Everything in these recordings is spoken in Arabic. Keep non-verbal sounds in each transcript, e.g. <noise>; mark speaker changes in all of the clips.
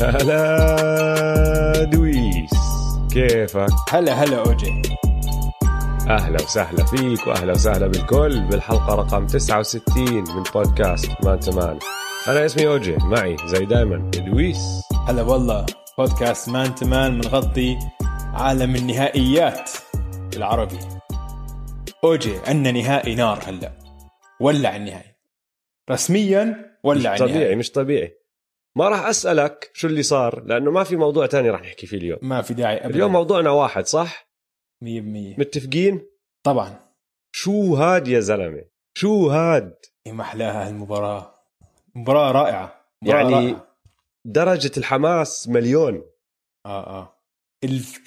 Speaker 1: هلا دويس كيفك؟
Speaker 2: هلا هلا أوجي.
Speaker 1: أهلا وسهلا فيك وأهلا وسهلا بالكل بالحلقة رقم 69 من بودكاست مان تمان أنا اسمي أوجي معي زي دايما دويس.
Speaker 2: هلا والله بودكاست مان تمان بنغطي عالم النهائيات بالعربي أوجي عندنا نهائي نار هلا. ولع النهائي. رسميا ولع
Speaker 1: مش
Speaker 2: النهائي.
Speaker 1: طبيعي مش طبيعي. ما راح أسألك شو اللي صار لأنه ما في موضوع تاني راح نحكي فيه اليوم.
Speaker 2: ما في داعي ابدا.
Speaker 1: اليوم موضوعنا واحد صح؟
Speaker 2: 100%
Speaker 1: متفقين؟
Speaker 2: طبعا.
Speaker 1: شو هاد يا زلمة؟ شو هاد؟
Speaker 2: إيه ما احلاها هالمباراة. مباراة رائعة. مباراة
Speaker 1: يعني
Speaker 2: رائعة.
Speaker 1: درجة الحماس مليون.
Speaker 2: آه آه.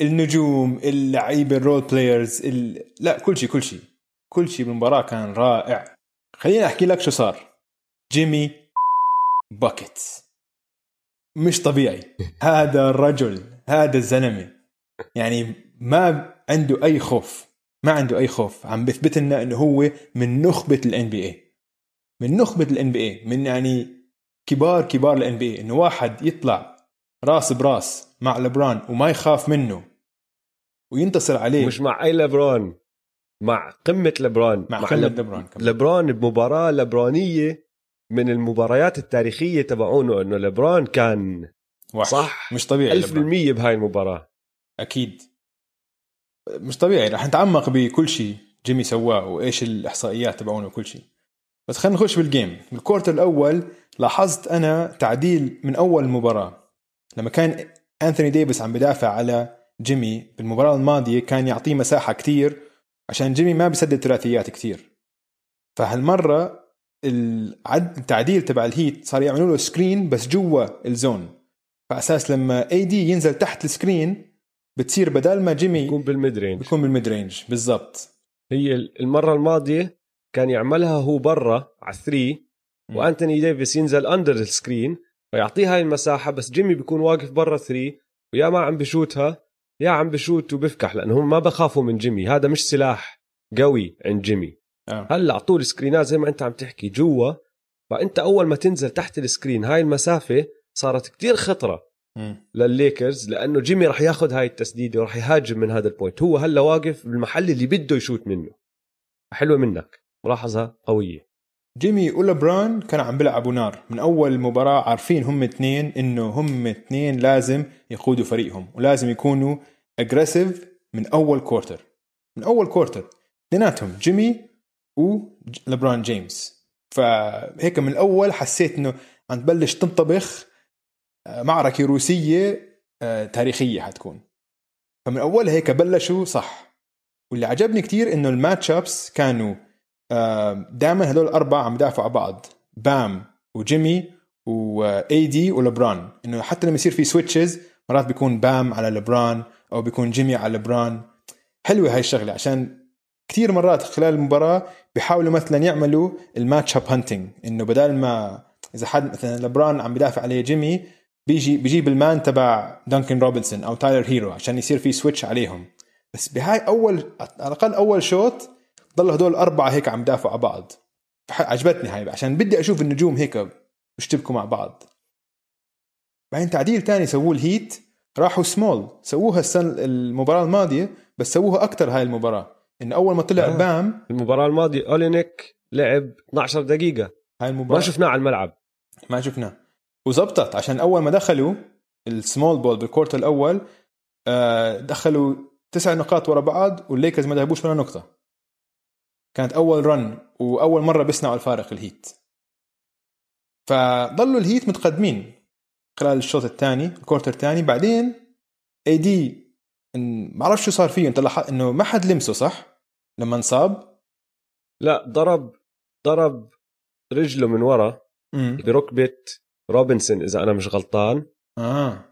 Speaker 2: النجوم اللعيبة ال role players ال... لا كل شيء كل شيء. كل شيء بالمباراة كان رائع. خليني أحكي لك شو صار. جيمي buckets مش طبيعي. <laughs> هذا الرجل هذا الزلمة. يعني ما عنده أي خوف ما عنده أي خوف. عم بيثبت لنا إنه هو من نخبة ال NBA من نخبة ال NBA من يعني كبار كبار ال NBA إنه واحد يطلع راس براس مع لبران وما يخاف منه وينتصر عليه.
Speaker 1: مش مع أي لبران مع قمة لبران
Speaker 2: مع قمة
Speaker 1: لب-
Speaker 2: لبران كمان.
Speaker 1: لبران بمباراة لبرانيه من المباريات التاريخية تبعونه إنه لبران كان
Speaker 2: وحش.
Speaker 1: صح.
Speaker 2: مش طبيعي
Speaker 1: ألف
Speaker 2: لبران.
Speaker 1: بالمية بهاي المباراة.
Speaker 2: أكيد. مش طبيعي. رح نتعمق بكل شيء جيمي سواه وإيش الإحصائيات تبعونه وكل شيء. بس خلينا نخش بال game بال quarter الأول لاحظت أنا تعديل من أول مباراه لما كان أنثوني ديفيس عم بدافع على جيمي بالمباراة الماضية كان يعطيه مساحة كتير عشان جيمي ما بيسدد ثلاثيات كتير. فهالمرة التعديل تبع الهيت صار يعملوا له screen بس جوا ال zone فأساس لما اي دي ينزل تحت ال screen بتصير بدل ما جيمي
Speaker 1: يكون بال mid range
Speaker 2: بيكون بال mid range بالضبط.
Speaker 1: هي المرة الماضية كان يعملها هو برا على 3
Speaker 2: مم.
Speaker 1: وأنتوني ديفيس ينزل under ال screen فيعطيه هاي المساحة بس جيمي بيكون واقف برا 3 ويا ما عم بشوتها يا عم بشوت وبفكح لأنه هم ما بخافوا من جيمي هذا مش سلاح قوي عند جيمي
Speaker 2: آه.
Speaker 1: هلا طول screenات زي ما انت عم تحكي جوا فانت أول ما تنزل تحت ال screen هاي المسافة صارت كتير خطرة
Speaker 2: مم.
Speaker 1: للليكرز لأنه جيمي راح ياخذ هاي التسديدة وراح يهاجم من هذا ال point. هو هلا واقف بالمحل اللي بده يشوت منه. حلوة منك. ملاحظة قوية.
Speaker 2: جيمي ولبران كانوا عم بيلعبوا نار من أول مباراة عارفين هم اثنين إنه هم اثنين لازم يقودوا فريقهم ولازم يكونوا aggressive من أول quarter من أول quarter اثنيناتهم. جيمي ولبران جيمس. فهيك من الأول حسيت إنه عم تبلش تنطبخ آه، معركة روسية آه، تاريخية حتكون. فمن اولها هيك بلشوا صح. واللي عجبني كتير إنه ال match ups كانوا دائما هدول الأربعة عم يدافعوا بعض. بام وجيمي و AD ولبران إنه حتى لما يصير في switches مرات بيكون بام على لبران أو بيكون جيمي على لبران حلوة هاي الشغلة عشان كثير مرات خلال المباراة بيحاولوا مثلا يعملوا ال match up hunting إنه بدل ما إذا حد مثلا لبران عم بدافع عليه جيمي بيجي بيجيب ال man تبع دانكن روبنسون أو تايلر هيرو عشان يصير في switch عليهم. بس بهاي اول على الأقل أول شوط ضلوا هدول الاربعه هيك عم دافعوا على بعض. عجبتني هاي عشان بدي أشوف النجوم هيك يشتبكوا مع بعض. بعدين تعديل تاني سووه الهيت راحوا سمول. سووها السنة المباراة الماضية بس سووها أكثر هاي المباراة. انه أول ما طلع
Speaker 1: آه.
Speaker 2: بام
Speaker 1: المباراة الماضية أولينيك لعب 12 دقيقة.
Speaker 2: هاي المباراة.
Speaker 1: ما شفناه على الملعب.
Speaker 2: ما شفناه. وزبطت عشان أول ما دخلوا ال small ball بال quarter الأول آه، دخلوا تسع نقاط ورا بعض والليكرز ما ذهبوش ولا نقطة. كانت أول run وأول مرة بيصنعوا الفارق الهيت فضلوا الهيت متقدمين خلال الشوط الثاني ال quarter الثاني. بعدين اي دي ما بعرف شو صار فيه انت إنه ما حد لمسه صح؟ لما انصاب؟
Speaker 1: لا ضرب ضرب رجله من ورا بركبة روبنسون إذا أنا مش غلطان.
Speaker 2: آه.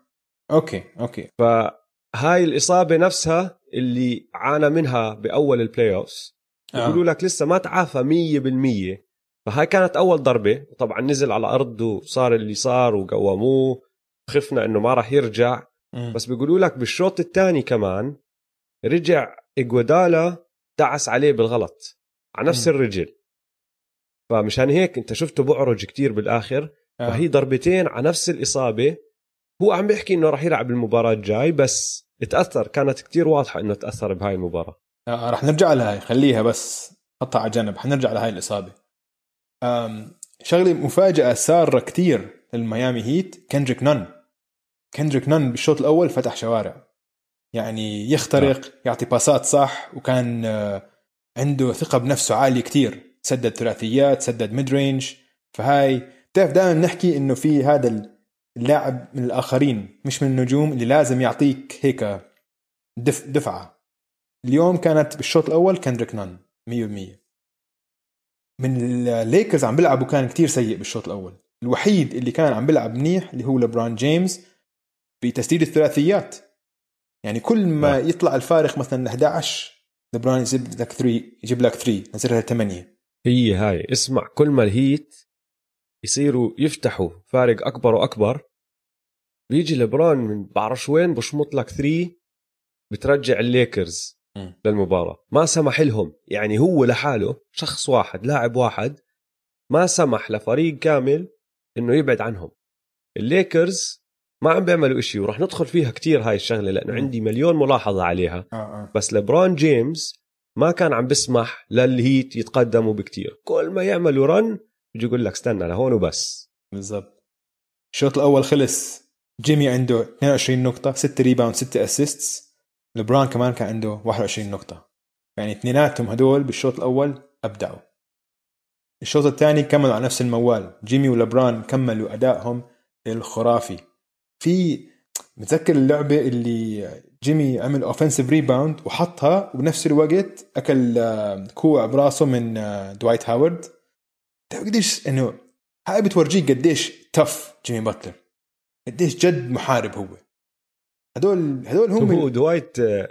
Speaker 2: okay okay.
Speaker 1: فهاي الإصابة نفسها اللي عانى منها بأول ال playoffs بيقولوا لك لسه ما تعافى 100% فهاي كانت أول ضربة. طبعا نزل على الأرض وصار اللي صار وقوموه خفنا إنه ما راح يرجع.
Speaker 2: مم.
Speaker 1: بس بيقولوا لك بالشوط الثاني كمان رجع اجوادالا دعس عليه بالغلط على نفس. الرجل. فمشان هيك انت شفته بعرج كتير بالآخر
Speaker 2: آه.
Speaker 1: فهي ضربتين على نفس الإصابة. هو عم بيحكي إنه راح يلعب المباراة الجاي بس تاثر كانت كتير واضحة إنه تأثر بهاي المباراة.
Speaker 2: آه رح نرجع لهاي خليها بس حطها على جنب حنرجع لهاي الإصابة. شغلة مفاجأة سارة كتير للميامي هيت كندريك نن كندريك نن بالشوط الأول فتح شوارع. يعني يخترق آه. يعطي pass ات صح وكان آه، عنده ثقة بنفسه عاليه كتير. سدد ثلاثيات سدد mid range فهاي بتعرف دائما نحكي إنه في هذا اللاعب من الآخرين مش من النجوم اللي لازم يعطيك هيك دف دفعة. اليوم كانت بالشوط الأول كندريك نن 100% من الليكرز عم بيلعبوا كان كتير سيء بالشوط الأول. الوحيد اللي كان عم بيلعب منيح اللي هو لبران جيمس بتسديد الثلاثيات. يعني كل ما آه. يطلع الفارق مثلا 11 لبران يجيب لك 3 يجيب لك 3 نزلها 8
Speaker 1: هي هاي. اسمع كل ما الهيت يصيروا يفتحوا فارق أكبر وأكبر بيجي لبران من بعرفش وين بشمط لك 3 بترجع الليكرز م. للمباراة. ما سمح لهم. يعني هو لحاله شخص واحد لاعب واحد ما سمح لفريق كامل إنه يبعد عنهم. الليكرز ما عم بيعملوا إشي وراح ندخل فيها كتير هاي الشغلة لأنه عندي مليون ملاحظة عليها.
Speaker 2: آه آه.
Speaker 1: بس لبران جيمس ما كان عم بسمح للهيت يتقدموا بكتير. كل ما يعملوا run بيجي يقول لك استنى لهون وبس.
Speaker 2: بالضبط. الشوط الأول خلص. جيمي عنده 22 نقطة 6 rebound 6 assists لبران كمان كان عنده 21 نقطة. يعني اثنيناتهم هدول بالشوط الأول أبدعوا. الشوط الثاني كملوا على نفس الموال. جيمي ولبران كملوا أدائهم الخرافي. في متذكر اللعبة اللي جيمي عمل offensive rebound وحطها وبنفس الوقت أكل آه، كوع براسه من آه، دوايت هاورد قديش إنه هاي بتورجيك قديش tough جيمي باتلر. قديش جد محارب هو. هدول هدول هم
Speaker 1: هو دوايت آه،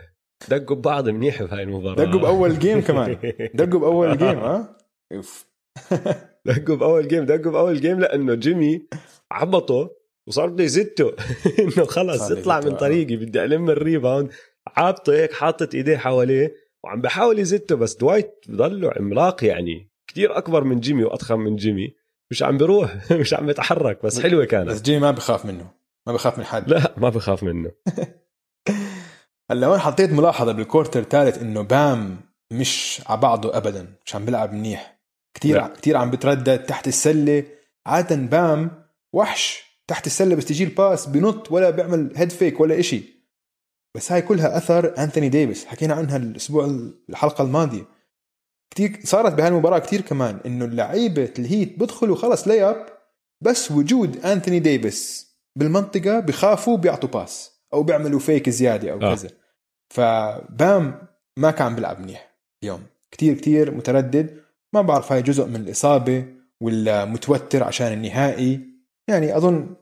Speaker 1: دقوا ببعض منيح بهاي المباراة.
Speaker 2: دقوا بأول game كمان. <laughs> دقوا بأول game ها <laughs> أوف. <laughs>
Speaker 1: دقوا بأول game دقوا بأول game لأنه جيمي عبطه وصار بده يزته <laughs> إنه خلص اطلع من طريقي بدي ألم ال rebound عابطة هيك حاطط إيديه حواليه وعم بحاول يزته بس دوايت بضله عملاق يعني. كتير أكبر من جيمي وأضخم من جيمي. مش عم بيروح <laughs> مش عم يتحرك بس حلوة كانت.
Speaker 2: بس جيمي ما بخاف منه. ما بخاف من حد.
Speaker 1: لا ما بخاف منه. <laughs>
Speaker 2: هلأ وين حطيت ملاحظة بال quarter الثالث إنه بام مش على بعضه ابدا مش عم بيلعب منيح. كثير كثير عم بتردد تحت السلة. عاده بام وحش. تحت السلة بس تجي ال pass بنط ولا بيعمل head fake ولا إشي. بس هاي كلها أثر انثوني ديفيس حكينا عنها الأسبوع الحلقة الماضية. كثير صارت بهاي المباراة كثير كمان إنه اللعيبة الهيت بدخلوا خلص layup بس وجود انثوني ديفيس بالمنطقة بخافوا بيعطوا pass أو بيعملوا fake زيادة أو آه. كذا. فبام ما كان بيلعب منيح اليوم. كثير كثير متردد. ما بعرف هاي جزء من الإصابة ولا متوتر عشان النهائي. يعني أظن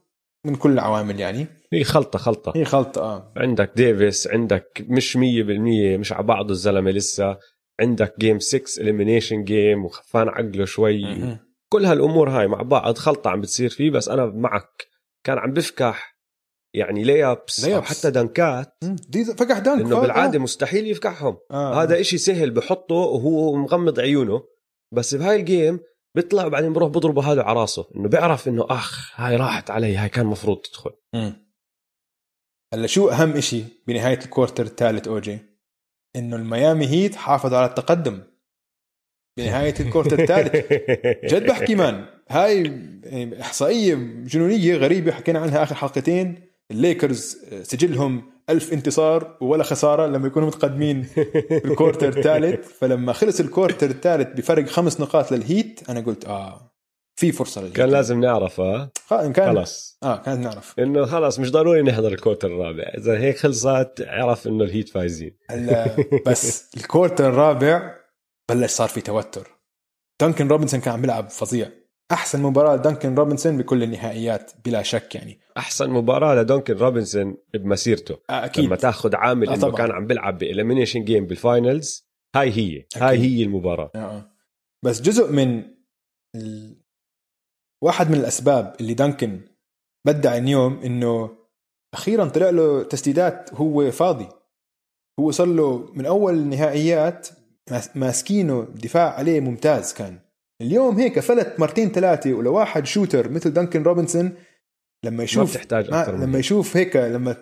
Speaker 2: من كل العوامل يعني.
Speaker 1: هي خلطة خلطة.
Speaker 2: هي خلطة آه.
Speaker 1: عندك ديفيس عندك مش مية بالمية مش على بعضه الزلمة لسه. عندك game 6 elimination game وخفان عقله شوي. كل هالأمور هاي مع بعض خلطة عم بتصير فيه بس أنا معك. كان عم بفكح يعني layups أو حتى dunk ات
Speaker 2: دي فكح dunk
Speaker 1: إنه بالعاده آه. مستحيل يفكحهم. آه. هذا إشي سهل بحطه وهو مغمض عيونه. بس بهاي ال game بيطلع وبعدين بروح بضربه هذا على راسه إنه بيعرف إنه أخ هاي راحت علي هاي كان مفروض تدخل.
Speaker 2: هلا شو أهم إشي بنهاية ال quarter الثالث OG إنه الميامي هيت حافظ على التقدم. بنهاية ال quarter الثالث. <laughs> جد بحكي man. هاي إحصائية جنونية غريبة حكينا عنها آخر حلقتين. الليكرز سجلهم ألف انتصار ولا خسارة لما يكونوا متقدمين <laughs> بال quarter الثالث. فلما خلص ال quarter الثالث بفرق خمس نقاط للهيت أنا قلت آه في فرصة للهيت.
Speaker 1: كان لازم نعرف آه؟
Speaker 2: كان خلص آه كانت نعرف.
Speaker 1: إنه خلص مش ضروري نحضر ال quarter الرابع. إذا هيك خلصت اعرف إنه الهيت فايزين.
Speaker 2: بس ال quarter الرابع بلش صار في توتر. دانكن روبنسون كان عم بيلعب فظيع. أحسن مباراة دانكن روبنسون بكل النهائيات بلا شك يعني.
Speaker 1: أحسن مباراة لدانكن روبنسون بمسيرته.
Speaker 2: آه، أكيد.
Speaker 1: لما تأخذ عامل آه إنه كان عم بيلعب ب elimination game بال finals هاي هي. أكيد. هاي هي المباراة.
Speaker 2: آه،, آه. بس جزء من ال... واحد من الأسباب اللي دانكن بدع اليوم إنه أخيرا طلع له تسديدات هو فاضي. هو صار له من أول النهائيات ماسكينه دفاع عليه ممتاز كان. اليوم هيك فلت مرتين ثلاثة ولواحد shooter مثل دانكن روبنسون لما يشوف
Speaker 1: تحتاج أكثر
Speaker 2: لما يشوف هيك لما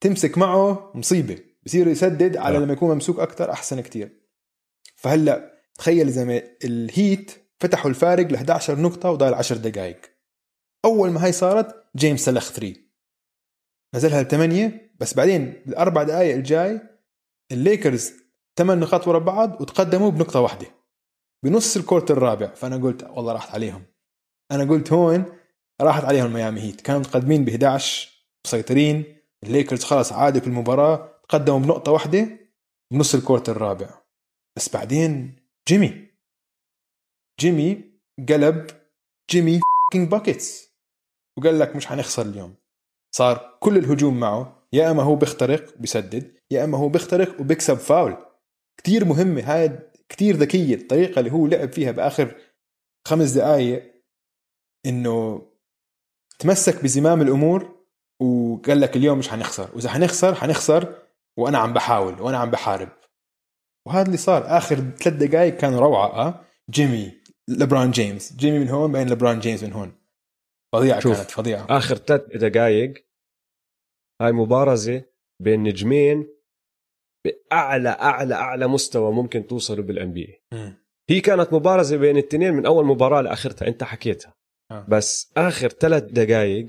Speaker 2: تمسك معه مصيبة بصير يسدد على
Speaker 1: آه.
Speaker 2: لما يكون ممسوك أكثر أحسن كتير. فهلأ تخيل زي الهيت فتحوا الفارق ل 11 نقطة وضايل 10 دقائق أول ما هاي صارت جيمس سلخ 3 نزلها لثمانية بس بعدين بالاربع دقائق الجاي الليكرز ثمان نقاط ورا بعض وتقدموا بنقطة واحدة. بنص ال quarter الرابع. فأنا قلت والله راحت عليهم. أنا قلت هون راحت عليهم ميامي هيت. كانوا متقدمين ب 11 مسيطرين. الليكرز خلص عادوا في المباراة. تقدموا بنقطة واحدة بنص ال quarter الرابع. بس بعدين جيمي. جيمي قلب جيمي Buckets وقال لك مش حنخسر اليوم. صار كل الهجوم معه. يا أما هو بيخترق بيسدد. يا أما هو بيخترق وبيكسب فاول. كتير مهمة هاي كتير ذكية الطريقة اللي هو لعب فيها بآخر خمس دقائق إنه تمسك بزمام الأمور وقال لك اليوم مش حنخسر وإذا حنخسر حنخسر وأنا عم بحاول وأنا عم بحارب وهذا اللي صار آخر ثلاث دقائق كان روعة أه؟ جيمي لبران جيمس جيمي من هون بين لبران جيمس من هون
Speaker 1: فظيعة.
Speaker 2: كانت فظيعة
Speaker 1: آخر ثلاث دقائق هاي مبارزة بين نجمين بأعلى أعلى أعلى مستوى ممكن توصلوا بال
Speaker 2: NBA.
Speaker 1: هي كانت مبارزة بين الاثنين من أول مباراة لآخرتها أنت حكيتها.
Speaker 2: آه.
Speaker 1: بس آخر ثلاث دقائق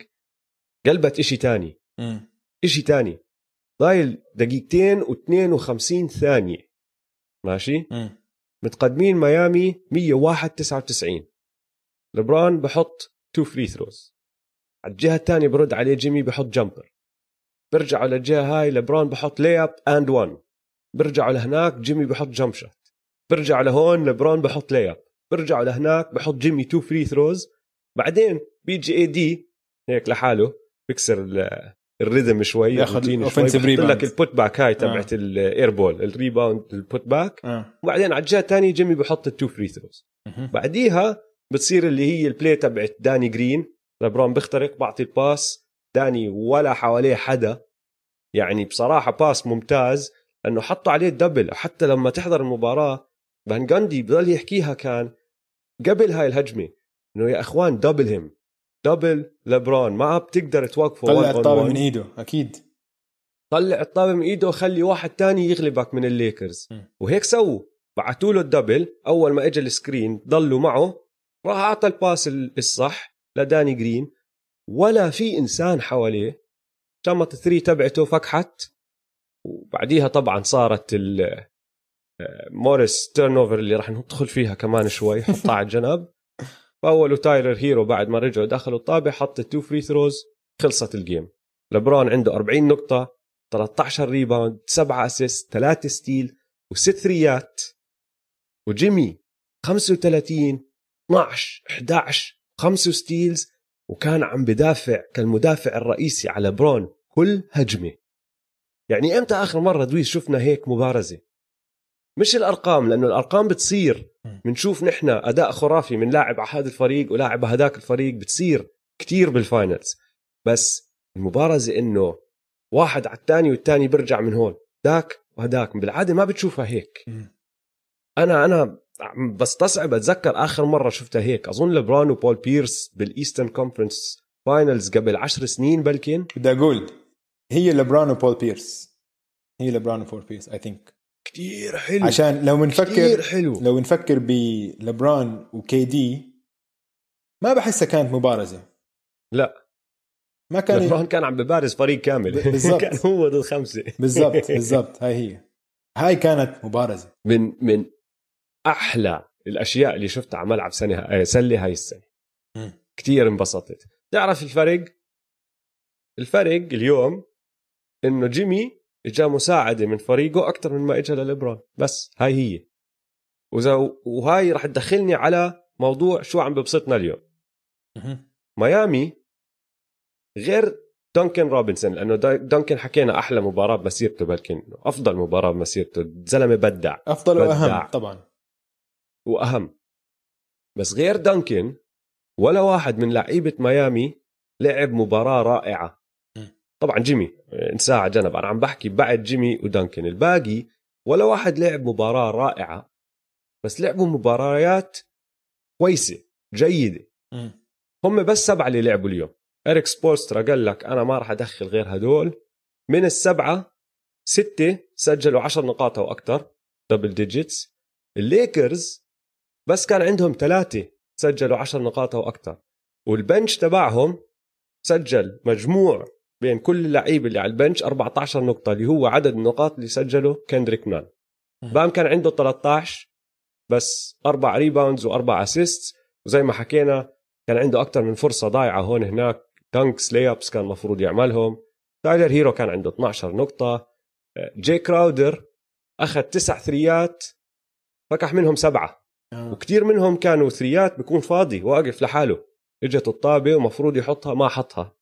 Speaker 1: قلبت إشي تاني.
Speaker 2: مم.
Speaker 1: إشي تاني. ضايل دقيقتين و52 ثانية. ماشي؟
Speaker 2: مم.
Speaker 1: متقدمين ميامي 101 99 لبران بحط two free throws على الجهة الثانية برد عليه جيمي بحط jumper برجعوا للجهه هاي لبران بحط lay up and 1 برجعوا لهناك جيمي بحط jump shot. برجع لهون لبران بحط lay up. برجعوا لهناك بحط جيمي two free throws. بعدين بيجي AD هيك لحاله بيكسر ال- ال rhythm شوي
Speaker 2: ياخذ offensive
Speaker 1: بحط لك.
Speaker 2: ال
Speaker 1: put back هاي تبعت ال air ball ال rebound ال put back
Speaker 2: آه.
Speaker 1: وبعدين على الجهة الثانية جيمي بحط ال two free
Speaker 2: throws.
Speaker 1: بعديها بتصير اللي هي ال play تبعت داني جرين. لبرون بيخترق بعطي ال pass داني ولا حواليه حدا. يعني بصراحة pass ممتاز. إنه حطوا عليه ال double حتى لما تحضر المباراة فان جاندي بضل يحكيها كان قبل هاي الهجمة إنه يا إخوان double him double لبرون ما بتقدر توقفه
Speaker 2: طلع
Speaker 1: الطابة.
Speaker 2: من إيده أكيد.
Speaker 1: طلع الطابة من إيده وخلي واحد تاني يغلبك من الليكرز.
Speaker 2: م.
Speaker 1: وهيك سووا. بعتوا له ال double. أول ما اجى ال screen ضلوا معه. راح أعطى ال pass ال- الصح لداني جرين. ولا في إنسان حواليه شمط ال three تبعته فكحت. وبعديها طبعا صارت آه، موريس turnover اللي راح ندخل فيها كمان شوي حطها على الجنب فاولوا تايلر هيرو بعد ما رجعوا دخلوا الطابة حط ال two free throws خلصت ال game لبرون عنده 40 نقطة 13 rebound 7 assist 3 steal وست ثريات وجيمي 35 12 11 5 steals وكان عم بدافع كالمدافع الرئيسي على لبرون كل هجمة. يعني إمتى آخر مرة دويس شفنا هيك مبارزة؟ مش الأرقام لأنه الأرقام بتصير. بنشوف نحن أداء خرافي من لاعب على هذا الفريق ولاعب على هذاك الفريق بتصير كتير بال finals بس المبارزة إنه واحد على الثاني والثاني بيرجع من هون ذاك وهداك. بالعادة ما بتشوفها هيك. أنا أنا بستصعب أتذكر آخر مرة شفتها هيك. أظن لبران وبول بيرس بال Eastern Conference finals قبل عشر سنين بلكن.
Speaker 2: بدي أقول. هي لبران وبول بيرس. هي لبران وبول بيرس I think
Speaker 1: كتير حلو.
Speaker 2: عشان لو
Speaker 1: كتير
Speaker 2: بنفكر
Speaker 1: حلو.
Speaker 2: لو نفكر بلبران و KD ما بحسها كانت مبارزة.
Speaker 1: لا.
Speaker 2: ما كان
Speaker 1: لبران كان عم ببارز فريق كامل. <laughs>
Speaker 2: بالضبط.
Speaker 1: كان هو ضد خمسه
Speaker 2: بالضبط <laughs> بالضبط. هاي هي. هاي كانت مبارزة.
Speaker 1: من من أحلى الأشياء اللي شفتها على ملعب سنه آه، سلة هاي السنة.
Speaker 2: مم.
Speaker 1: كتير انبسطت. تعرف الفرق الفرق اليوم إنه جيمي إجا مساعدة من فريقه أكثر من ما اجى لليبرون بس هاي هي. وإذا وهاي رح تدخلني على موضوع شو عم ببسطنا اليوم. ميامي غير دونكن روبنسون لأنه دونكن حكينا أحلى مباراة بمسيرته بلكن أفضل مباراة بمسيرته. الزلمه بدع.
Speaker 2: أفضل
Speaker 1: بدع.
Speaker 2: واهم طبعا.
Speaker 1: وأهم. بس غير دانكن ولا واحد من لعيبة ميامي لعب مباراة
Speaker 2: رائعة.
Speaker 1: طبعا جيمي انساه على جنب. أنا عم بحكي بعد جيمي ودانكن. الباقي ولا واحد لعب مباراة رائعة بس لعبوا مباريات كويسة
Speaker 2: جيدة.
Speaker 1: هم بس سبعة اللي لعبوا اليوم. إريك سبولسترا قال لك أنا ما راح أدخل غير هدول. من السبعة ستة سجلوا 10 نقاط أو أكثر double digits الليكرز بس كان عندهم ثلاثة سجلوا 10 نقاط أو أكثر وال bench تبعهم سجل مجموع بين كل اللعيبه اللي على ال bench 14 نقطة اللي هو عدد النقاط اللي سجله كندريك نان بام كان عنده 13 بس أربع rebounds وأربع assist وزي ما حكينا كان عنده أكثر من فرصة ضايعة هون هناك. دانكس ليابس كان المفروض يعملهم. تايلر هيرو كان عنده 12 نقطة. جاي كراودر أخذ تسع ثريات فقع منهم سبعة. آه. وكثير منهم كانوا ثريات بيكون فاضي واقف لحاله. اجت الطابة ومفروض يحطها ما حطها.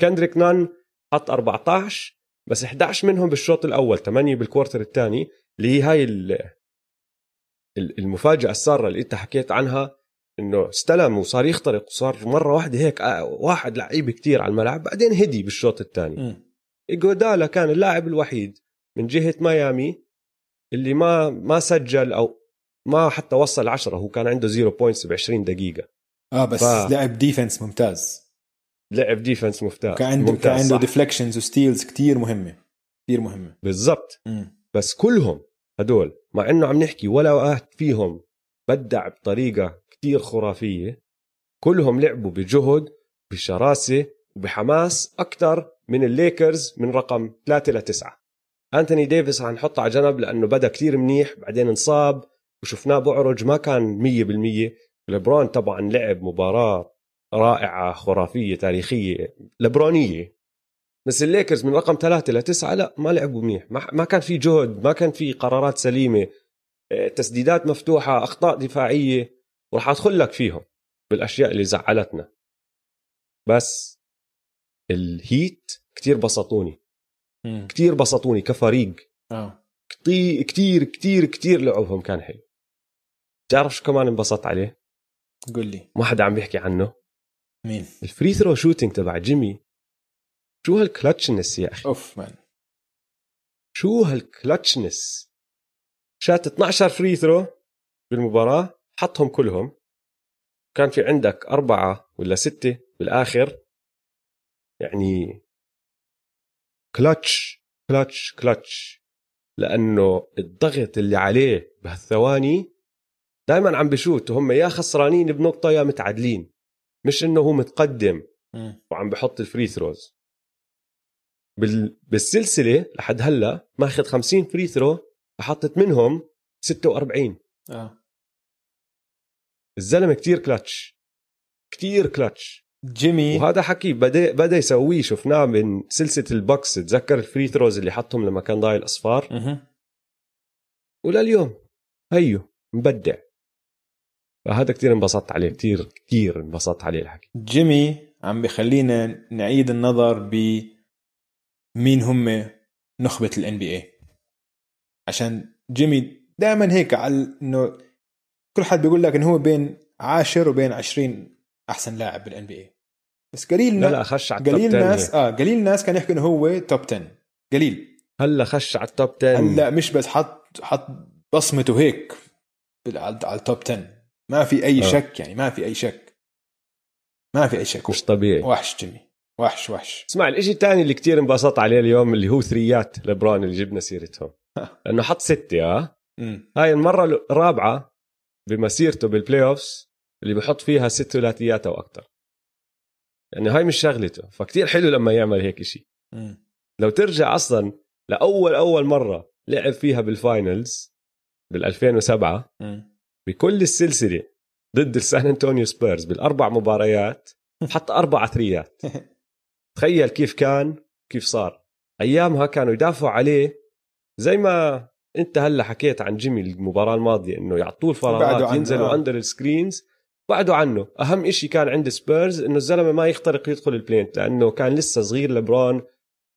Speaker 1: كندريك نان حط 14 بس 11 منهم بالشوط الأول 8 بالكوارتر الثاني اللي هي هاي المفاجأة السارة اللي أنت حكيت عنها إنه استلم وصار يخترق وصار مرة واحدة هيك آه، واحد لعيب كتير على الملعب بعدين هدي بالشوط الثاني. ايجودالا كان اللاعب الوحيد من جهة ميامي اللي ما ما سجل أو ما حتى وصل 10 هو كان عنده zero points ب 20 دقيقة.
Speaker 2: آه بس ف... لعب defense ممتاز.
Speaker 1: لعب defense ممتاز
Speaker 2: كان عنده كان عنده deflections و steals كتير مهمة. كثير مهمة.
Speaker 1: بالضبط. بس كلهم هدول مع إنه عم نحكي ولا واحد فيهم بدع بطريقة كتير خرافية كلهم لعبوا بجهد بشراسة وبحماس أكثر من الليكرز من رقم 3 ل 9 أنتوني ديفيس حنحطه على جنب لأنه بدأ كتير منيح بعدين انصاب وشفناه بعرج ما كان 100% لبرون طبعا لعب مباراة رائعة خرافية تاريخية لبرونية. بس الليكرز من رقم ثلاثة لتسعة لا ما لعبوا منيح. ما كان في جهد ما كان في قرارات سليمة. آه، تسديدات مفتوحة أخطاء دفاعية وراح أدخل لك فيهم بالأشياء اللي زعلتنا. بس الهيت كتير بسطوني. كتير بسطوني كفريق.
Speaker 2: آه.
Speaker 1: كتير كتير كتير كتير لعبهم كان حلو. تعرف شو كمان انبسطت عليه؟
Speaker 2: قل لي.
Speaker 1: ما حدا عم بيحكي عنه.
Speaker 2: مين؟
Speaker 1: ال free throw shooting تبع جيمي. شو هال clutchness يا أخي؟
Speaker 2: أوف man.
Speaker 1: شو هال clutchness شات 12 free throw بالمباراة حطهم كلهم. كان في عندك أربعة ولا ستة بالآخر. يعني clutch clutch clutch لأنه الضغط اللي عليه بهالثواني دائما عم بشوت وهم يا خسرانين بنقطة يا متعادلين. مش إنه هو متقدم وعم بحط ال free throws بالسلسلة لحد هلأ ماخذ 50 free throw حط منهم 46
Speaker 2: آه.
Speaker 1: الزلمة كتير كلتش كتير كلتش
Speaker 2: جيمي.
Speaker 1: وهذا حكي بدأ بدأ يسويه. شفناه من سلسلة البوكس. تذكر ال free throws اللي حطهم لما كان ضايل الأصفار؟ ولليوم هيو مبدع. فهذا كتير انبسطت عليه كتير كتير انبسطت عليه الحكي.
Speaker 2: جيمي عم بخلينا نعيد النظر ب مين هم نخبة ال NBA عشان جيمي دائما هيك على إنه كل حد بيقول لك إنه هو بين عاشر وبين عشرين أحسن لاعب بال NBA بس قليل
Speaker 1: لا لا خش على
Speaker 2: قليل ناس آه قليل ناس كان يحكوا إنه هو top 10 قليل.
Speaker 1: هلأ خش على ال top 10
Speaker 2: هلأ مش بس حط حط بصمته هيك على ال top 10 ما في أي أوه. شك يعني ما في أي شك. ما في أي شك.
Speaker 1: مش طبيعي.
Speaker 2: وحش جيمي وحش وحش.
Speaker 1: اسمع الإشي الثاني اللي كتير انبسطت عليه اليوم اللي هو ثريات لبران اللي جبنا سيرتهم. <laughs> انه حط ستة آه هاي المرة الرابعة بمسيرته بال playoffs اللي بحط فيها ست ثلاثيات أو أكثر يعني هاي مش شغلته. فكتير حلو لما يعمل هيك شيء لو ترجع أصلا لأول أول مرة لعب فيها بال finals بال 2007 بكل السلسلة ضد السان أنطونيو سبيرز بالأربع مباريات <laughs> حط أربع ثريات تخيل كيف كان كيف صار. أيامها كانوا يدافعوا عليه زي ما أنت هلأ حكيت عن جيمي المباراة الماضية إنه يعطوه الفراغات ينزلوا under ال screens بعدوا عنه. أهم إشي كان عند سبيرز إنه الزلمة ما يخترق يدخل ال paint لأنه كان لسه صغير لبرون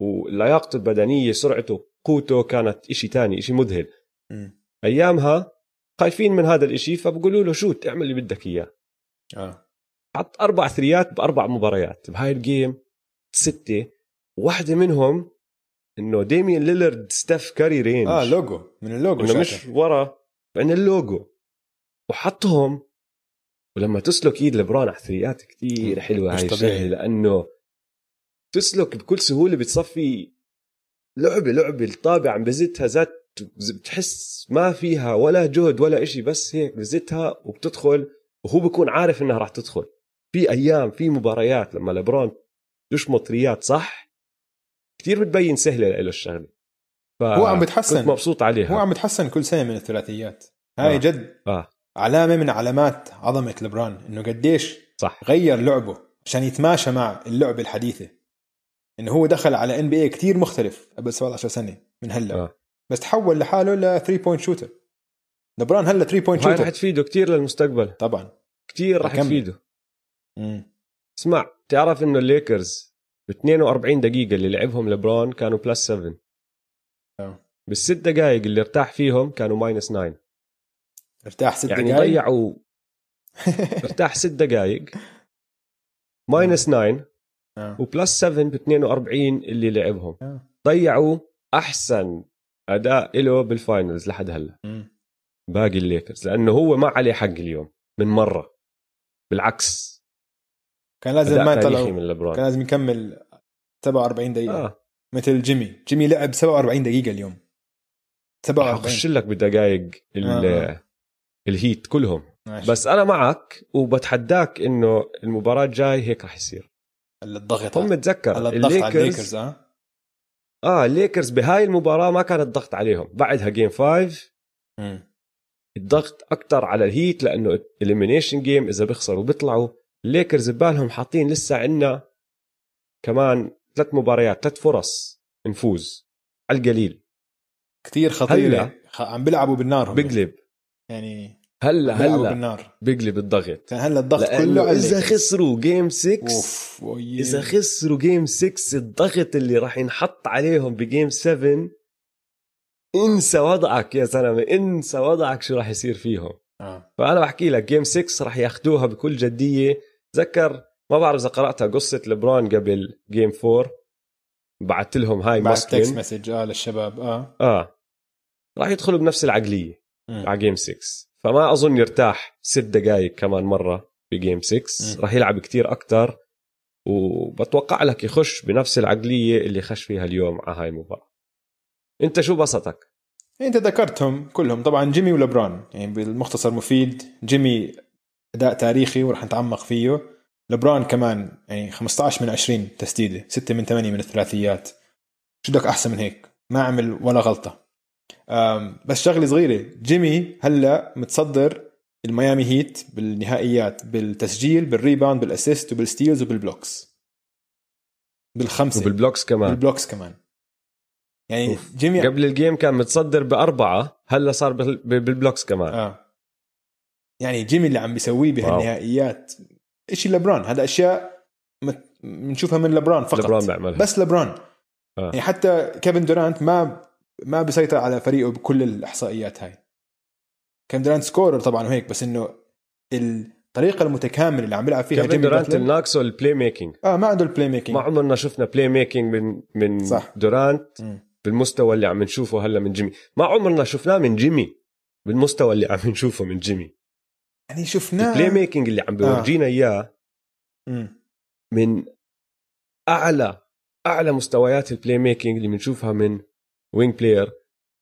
Speaker 1: ولياقته البدنية سرعته قوته كانت إشي تاني إشي مذهل. م. أيامها خايفين من هذا الإشي فبقولوا له shoot اعمل اللي بدك إياه.
Speaker 2: آه.
Speaker 1: حط أربع ثريات بأربع مباريات. بهاي ال game ستة. واحدة منهم إنه ديميان ليلرد ستيف كاري range
Speaker 2: آه لوجو من اللوجو
Speaker 1: إنه مش ورا من اللوجو وحطهم. ولما تسلك إيد لبران على الثريات كثير حلوة هاي الشغله لأنه تسلك بكل سهولة بتصفي لعبة لعبة الطابع عم بزتها ذات بتحس ما فيها ولا جهد ولا إشي بس هيك بزتها وبتدخل وهو بكون عارف إنها راح تدخل. في أيام في مباريات لما لبرون يشمط ريات صح كثير بتبين سهلة له الشغلة.
Speaker 2: هو عم بتحسن.
Speaker 1: مبسوط عليها.
Speaker 2: هو عم بتحسن كل سنة من الثلاثيات. هاي
Speaker 1: آه.
Speaker 2: جد
Speaker 1: آه.
Speaker 2: علامة من علامات عظمة لبران إنه قديش
Speaker 1: صح.
Speaker 2: غير لعبه عشان يتماشى مع اللعبة الحديثة. إنه هو دخل على NBA كثير مختلف قبل 17 سنة من هلأ.
Speaker 1: آه.
Speaker 2: بس تحول لحاله ل 3 point shooter لبران هلا 3 point
Speaker 1: وهي رح
Speaker 2: shooter
Speaker 1: تفيده كثير للمستقبل.
Speaker 2: طبعا.
Speaker 1: كثير رح. تفيده.
Speaker 2: مم.
Speaker 1: اسمع تعرف إنه الليكرز ب 42 دقيقة اللي لعبهم لبرون كانوا plus 7
Speaker 2: آه.
Speaker 1: بالست دقائق اللي ارتاح فيهم كانوا minus 9
Speaker 2: ارتاح ست
Speaker 1: يعني
Speaker 2: دقائق
Speaker 1: ضيعوا. <laughs> ارتاح ست دقائق minus 9
Speaker 2: آه.
Speaker 1: و plus 7 ب 42 اللي لعبهم.
Speaker 2: آه.
Speaker 1: ضيعوا أحسن أداء له بال finals لحد هلا. باقي الليكرز لأنه هو ما عليه حق اليوم من مرة. بالعكس.
Speaker 2: كان لازم ما يطلعوا
Speaker 1: لبرون
Speaker 2: كان لازم يكمل 47 دقيقة.
Speaker 1: آه.
Speaker 2: مثل جيمي. جيمي لعب 47 دقيقة اليوم. 47
Speaker 1: أخش لك بدقائق ال-
Speaker 2: آه.
Speaker 1: الهيت كلهم.
Speaker 2: ماشي.
Speaker 1: بس أنا معك وبتحداك إنه المباراة الجاي هيك رح يصير.
Speaker 2: الضغط.
Speaker 1: هم تذكر
Speaker 2: هلا الضغط على الليكرز
Speaker 1: الليكرز
Speaker 2: آه.
Speaker 1: آه الليكرز بهاي المباراة ما كان الضغط عليهم بعدها game 5
Speaker 2: مم.
Speaker 1: الضغط أكثر على ال Heat لأنه elimination game إذا بيخسروا بيطلعوا الليكرز ببالهم حاطين لسه عنا كمان ثلاث مباريات ثلاث فرص نفوز على القليل
Speaker 2: كثير خطيرة. عم بيلعبوا بالنار هم.
Speaker 1: بقلب
Speaker 2: يعني
Speaker 1: هلا هلا.
Speaker 2: بالنار.
Speaker 1: بقلب الضغط
Speaker 2: كان هلا الضغط كله على إذا.
Speaker 1: خسروا game 6
Speaker 2: أوف ويه.
Speaker 1: إذا خسروا game 6 الضغط اللي راح ينحط عليهم ب game 7 انسى وضعك يا زلمة انسى وضعك شو راح يصير فيهم.
Speaker 2: آه.
Speaker 1: فأنا بحكي لك game 6 راح ياخذوها بكل جدية. تذكر ما بعرف إذا قرأتها قصة لبران قبل game 4 بعثت لهم هاي
Speaker 2: بعد
Speaker 1: text
Speaker 2: message آه للشباب آه.
Speaker 1: آه. راح يدخلوا بنفس
Speaker 2: العقلية.
Speaker 1: على game 6 فما أظن يرتاح ست دقائق كمان مرة ب game 6
Speaker 2: مم.
Speaker 1: راح يلعب كتير أكثر وبتوقع لك يخش بنفس العقلية اللي خش فيها اليوم على هاي المباراة. أنت شو بسطك؟
Speaker 2: أنت ذكرتهم كلهم طبعا جيمي ولبران يعني بالمختصر مفيد جيمي أداء تاريخي وراح نتعمق فيه. لبران كمان يعني 15 من 20 تسديدة 6 من 8 من الثلاثيات. شو بدك أحسن من هيك؟ ما عمل ولا غلطة. بس شغلة صغيرة. جيمي هلا متصدر الميامي هيت بالنهائيات بالتسجيل بال rebound بال assist وبال
Speaker 1: steals وبال blocks. بالخمسة. وبال blocks كمان.
Speaker 2: بال blocks كمان. يعني
Speaker 1: أوف.
Speaker 2: جيمي
Speaker 1: قبل ال game كان متصدر بأربعة هلا صار بال- بال blocks كمان.
Speaker 2: آه. يعني جيمي اللي عم بيسويه بهالنهائيات شيء لبران هذا أشياء بنشوفها من لبران فقط.
Speaker 1: لبران بيعملها.
Speaker 2: بس لبران
Speaker 1: آه.
Speaker 2: يعني حتى كيفن دورانت ما ما بيسيطر على فريقه بكل الإحصائيات هاي كيفن دورانت scorer طبعا وهيك بس إنه الطريقة المتكاملة اللي عم بيلعب فيها جيمي
Speaker 1: دورانت الناقصه ال playmaking
Speaker 2: آه ما عنده ال playmaking
Speaker 1: ما عمرنا شفنا playmaking من من
Speaker 2: صح.
Speaker 1: دورانت
Speaker 2: مم.
Speaker 1: بالمستوى اللي عم نشوفه هلا من جيمي ما عمرنا شفناه من جيمي بالمستوى اللي عم نشوفه من جيمي
Speaker 2: يعني شفناه
Speaker 1: ال play making اللي عم بيورجينا إياه
Speaker 2: مم.
Speaker 1: من اعلى أعلى مستويات ال playmaking اللي بنشوفها من wing player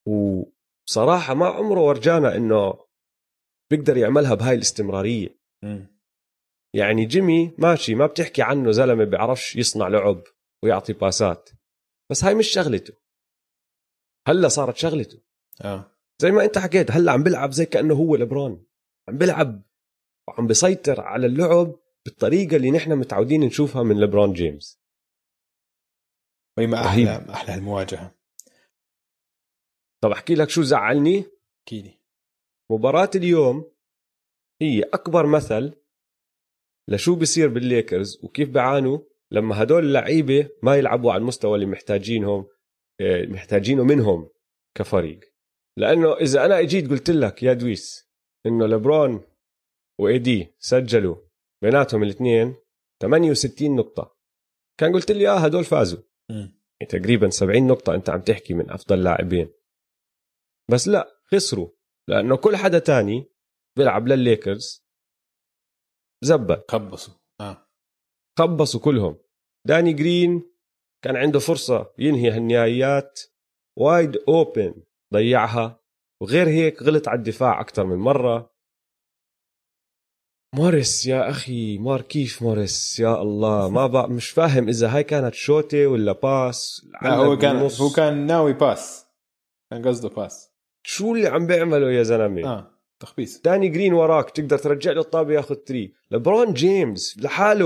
Speaker 1: وصراحة ما عمره ورجانا إنه بيقدر يعملها بهاي الاستمرارية.
Speaker 2: مم.
Speaker 1: يعني جيمي ماشي ما بتحكي عنه زلمة بيعرفش يصنع لعب ويعطي باسات. بس هاي مش شغلته. هلا صارت شغلته.
Speaker 2: آه.
Speaker 1: زي ما أنت حكيت هلا عم بيلعب زي كأنه هو لبران عم بيلعب وعم بيسيطر على اللعب بالطريقة اللي نحن متعودين نشوفها من لبران جيمس
Speaker 2: وهي ما
Speaker 1: رهيب.
Speaker 2: أحلى أحلى المواجهه
Speaker 1: طب أحكي لك شو زعلني؟
Speaker 2: أكيد
Speaker 1: مباراة اليوم هي أكبر مثل لشو بصير بالليكرز وكيف بيعانوا لما هدول اللعيبة ما يلعبوا على المستوى اللي محتاجينهم آه، محتاجينه منهم كفريق. لأنه إذا أنا إجيت قلت لك يا دويس إنه لبرون وإيدي سجلوا بيناتهم الاثنين 68 نقطة. كان قلت لي آه هدول فازوا. يعني تقريبا 70 نقطة أنت عم تحكي من أفضل لاعبين. بس لا خسروا لأنه كل حدا تاني بيلعب للليكرز. زبط.
Speaker 2: خبصوا. آه.
Speaker 1: خبصوا كلهم. داني جرين كان عنده فرصة ينهي هالنهائيات wide open ضيعها وغير هيك غلط على الدفاع أكثر من مرة. موريس يا أخي ماركيف موريس؟ يا الله ما بقى مش فاهم إذا هاي كانت shot ولا pass
Speaker 2: لا هو كان هو كان ناوي pass كان قصده pass
Speaker 1: شو اللي عم بيعمله يا زلمة؟
Speaker 2: آه تخبيص.
Speaker 1: داني جرين وراك تقدر ترجع له الطابة ياخذ three. لبرون جيمس لحاله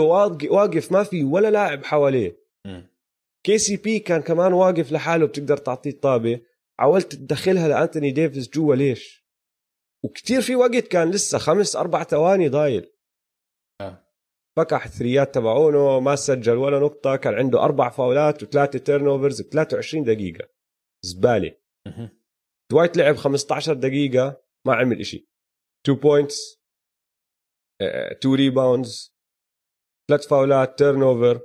Speaker 1: واقف ما في ولا لاعب حواليه. كي سي بي كان كمان واقف لحاله بتقدر تعطيه الطابة. حاولت تدخلها لأنتوني ديفيس جوا ليش؟ وكتير في وقت كان لسه خمس أربع ثواني ضايل.
Speaker 2: آه.
Speaker 1: فكح ال three ات تبعونه ما سجل ولا نقطة كان عنده أربع فاولات وثلاثة turnovers ب 23 دقيقة. زبالة. دوايت لعب 15 دقيقة ما عمل إشي. 2 points 2 rebounds ثلاث فاولات turnover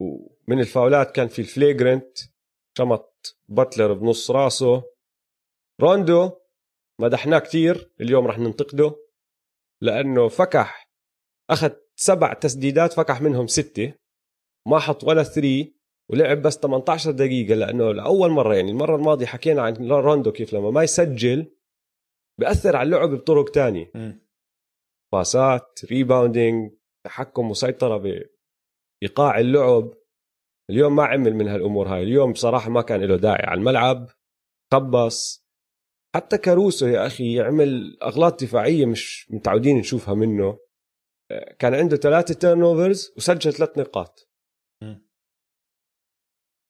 Speaker 1: ومن الفاولات كان في ال flagrant شمط باتلر بنص راسه. روندو مدحناه كتير اليوم رح ننتقده. لأنه فكح أخذ سبع تسديدات فكح منهم ستة. ما حط ولا three ولعب بس 18 دقيقة لأنه لأول مرة يعني المرة الماضية حكينا عن روندو كيف لما ما يسجل بأثر على اللعب بطرق تانية. باسات rebounding تحكم وسيطرة بإيقاع اللعب. اليوم ما عمل من هالأمور هاي اليوم بصراحة ما كان له داعي على الملعب خبص. حتى كاروسو يا أخي يعمل أغلاط دفاعية مش متعودين نشوفها منه. كان عنده ثلاثة turnovers وسجل ثلاث نقاط.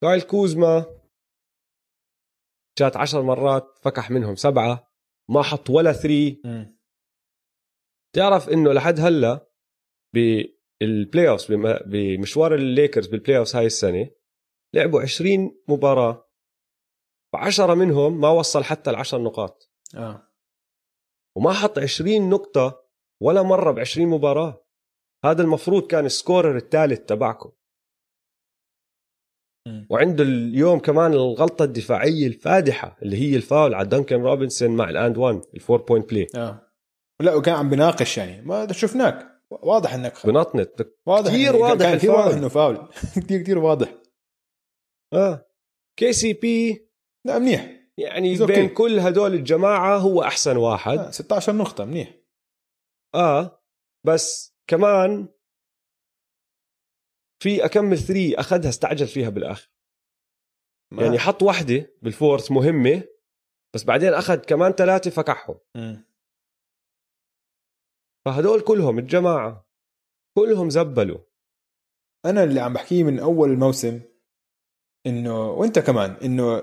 Speaker 1: كايل كوزما شات عشر مرات فكح منهم سبعة ما حط ولا three تعرف إنه لحد هلأ بال playoff بمشوار الليكرز بال playoff هاي السنة لعبوا 20 مباراة. وعشرة منهم ما وصل حتى العشر نقاط.
Speaker 2: آه.
Speaker 1: وما حط 20 نقطة ولا مرة ب 20 مباراة. هذا المفروض كان ال scorer الثالث تبعكم. وعنده اليوم كمان الغلطة الدفاعية الفادحة اللي هي الفاول على دانكن روبنسون مع ال and 1 ال four point
Speaker 2: play آه. لا وكان عم بيناقش يعني ما شفناك. واضح إنك
Speaker 1: بنطنط
Speaker 2: واضح
Speaker 1: كثير واضح
Speaker 2: كان كثير واضح. إنه فاول. <laughs> كثير كثير واضح.
Speaker 1: آه. كي سي بي
Speaker 2: لا منيح.
Speaker 1: يعني بين كل هدول الجماعة هو أحسن واحد.
Speaker 2: آه 16 نقطة منيح.
Speaker 1: آه. بس كمان في اكمل ثري أخذها استعجل فيها بالآخر. ما. يعني حط واحدة بالفورس مهمة بس بعدين أخذ كمان ثلاثة فكحهم. فهدول كلهم الجماعة كلهم زبلوا.
Speaker 2: أنا اللي عم بحكيه من أول الموسم إنه وأنت كمان إنه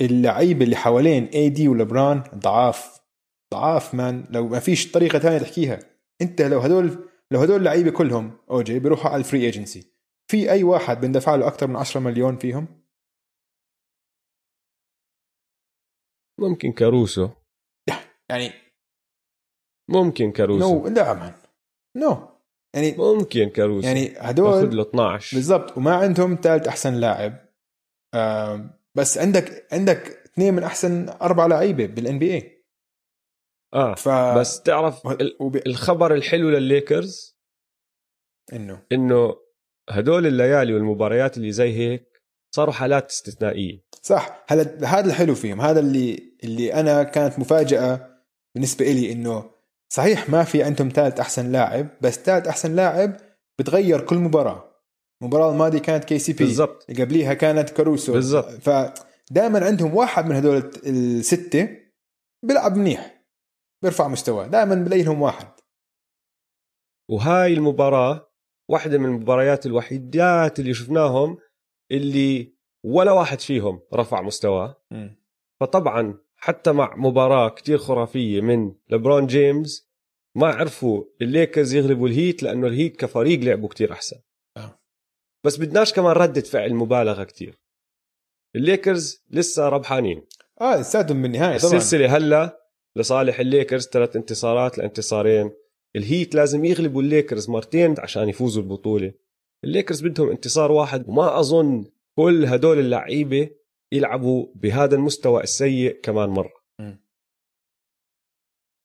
Speaker 2: اللعيبه اللي حوالين AD ولبران ضعاف ضعاف man. لو ما فيش طريقة ثانية تحكيها. أنت لو هدول لو هدول اللعيبه كلهم أوجي بيروحوا على ال free agency في أي واحد بندفع له أكثر من 10 مليون فيهم؟
Speaker 1: ممكن كاروسو.
Speaker 2: يعني
Speaker 1: ممكن كاروسو.
Speaker 2: no لا man no. يعني
Speaker 1: ممكن كاروسو.
Speaker 2: يعني هدول
Speaker 1: ياخذ له 12
Speaker 2: بالضبط وما عندهم ثالث أحسن لاعب. آه بس عندك عندك اثنين من أحسن أربع لعيبة بالان بي اي
Speaker 1: آه ف... بس تعرف. الخبر الحلو للليكرز؟
Speaker 2: إنه.
Speaker 1: إنه هدول الليالي والمباريات اللي زي هيك صاروا حالات استثنائية.
Speaker 2: صح. هذا هذا الحلو فيهم. هذا اللي اللي أنا كانت مفاجأة بالنسبة لي إنه صحيح ما في عندهم ثالث أحسن لاعب بس ثالث أحسن لاعب بتغير كل مباراة. المباراة الماضية كانت KCP
Speaker 1: بالضبط.
Speaker 2: قبليها كانت كاروسو.
Speaker 1: بالضبط.
Speaker 2: فدائما عندهم واحد من هدول الستة بيلعب منيح بيرفع مستواه. دائما بلاقي لهم واحد.
Speaker 1: وهاي المباراة واحدة من المباريات الوحيدات اللي شفناهم اللي ولا واحد فيهم رفع مستواه. فطبعا حتى مع مباراة كتير خرافية من لبرون جيمس ما عرفوا الليكرز يغلبوا الهيت لأنه الهيت كفريق لعبوا كتير أحسن.
Speaker 2: آه.
Speaker 1: بس بدناش كمان ردة فعل مبالغة كتير. الليكرز لسه ربحانين.
Speaker 2: آه لساتهم بالنهاية
Speaker 1: طبعا. السلسلة هلأ لصالح الليكرز ثلاث انتصارات لانتصارين الهيت لازم يغلبوا الليكرز مرتين عشان يفوزوا البطولة. الليكرز بدهم انتصار واحد وما أظن كل هدول اللعيبة يلعبوا بهذا المستوى السيء كمان مرة.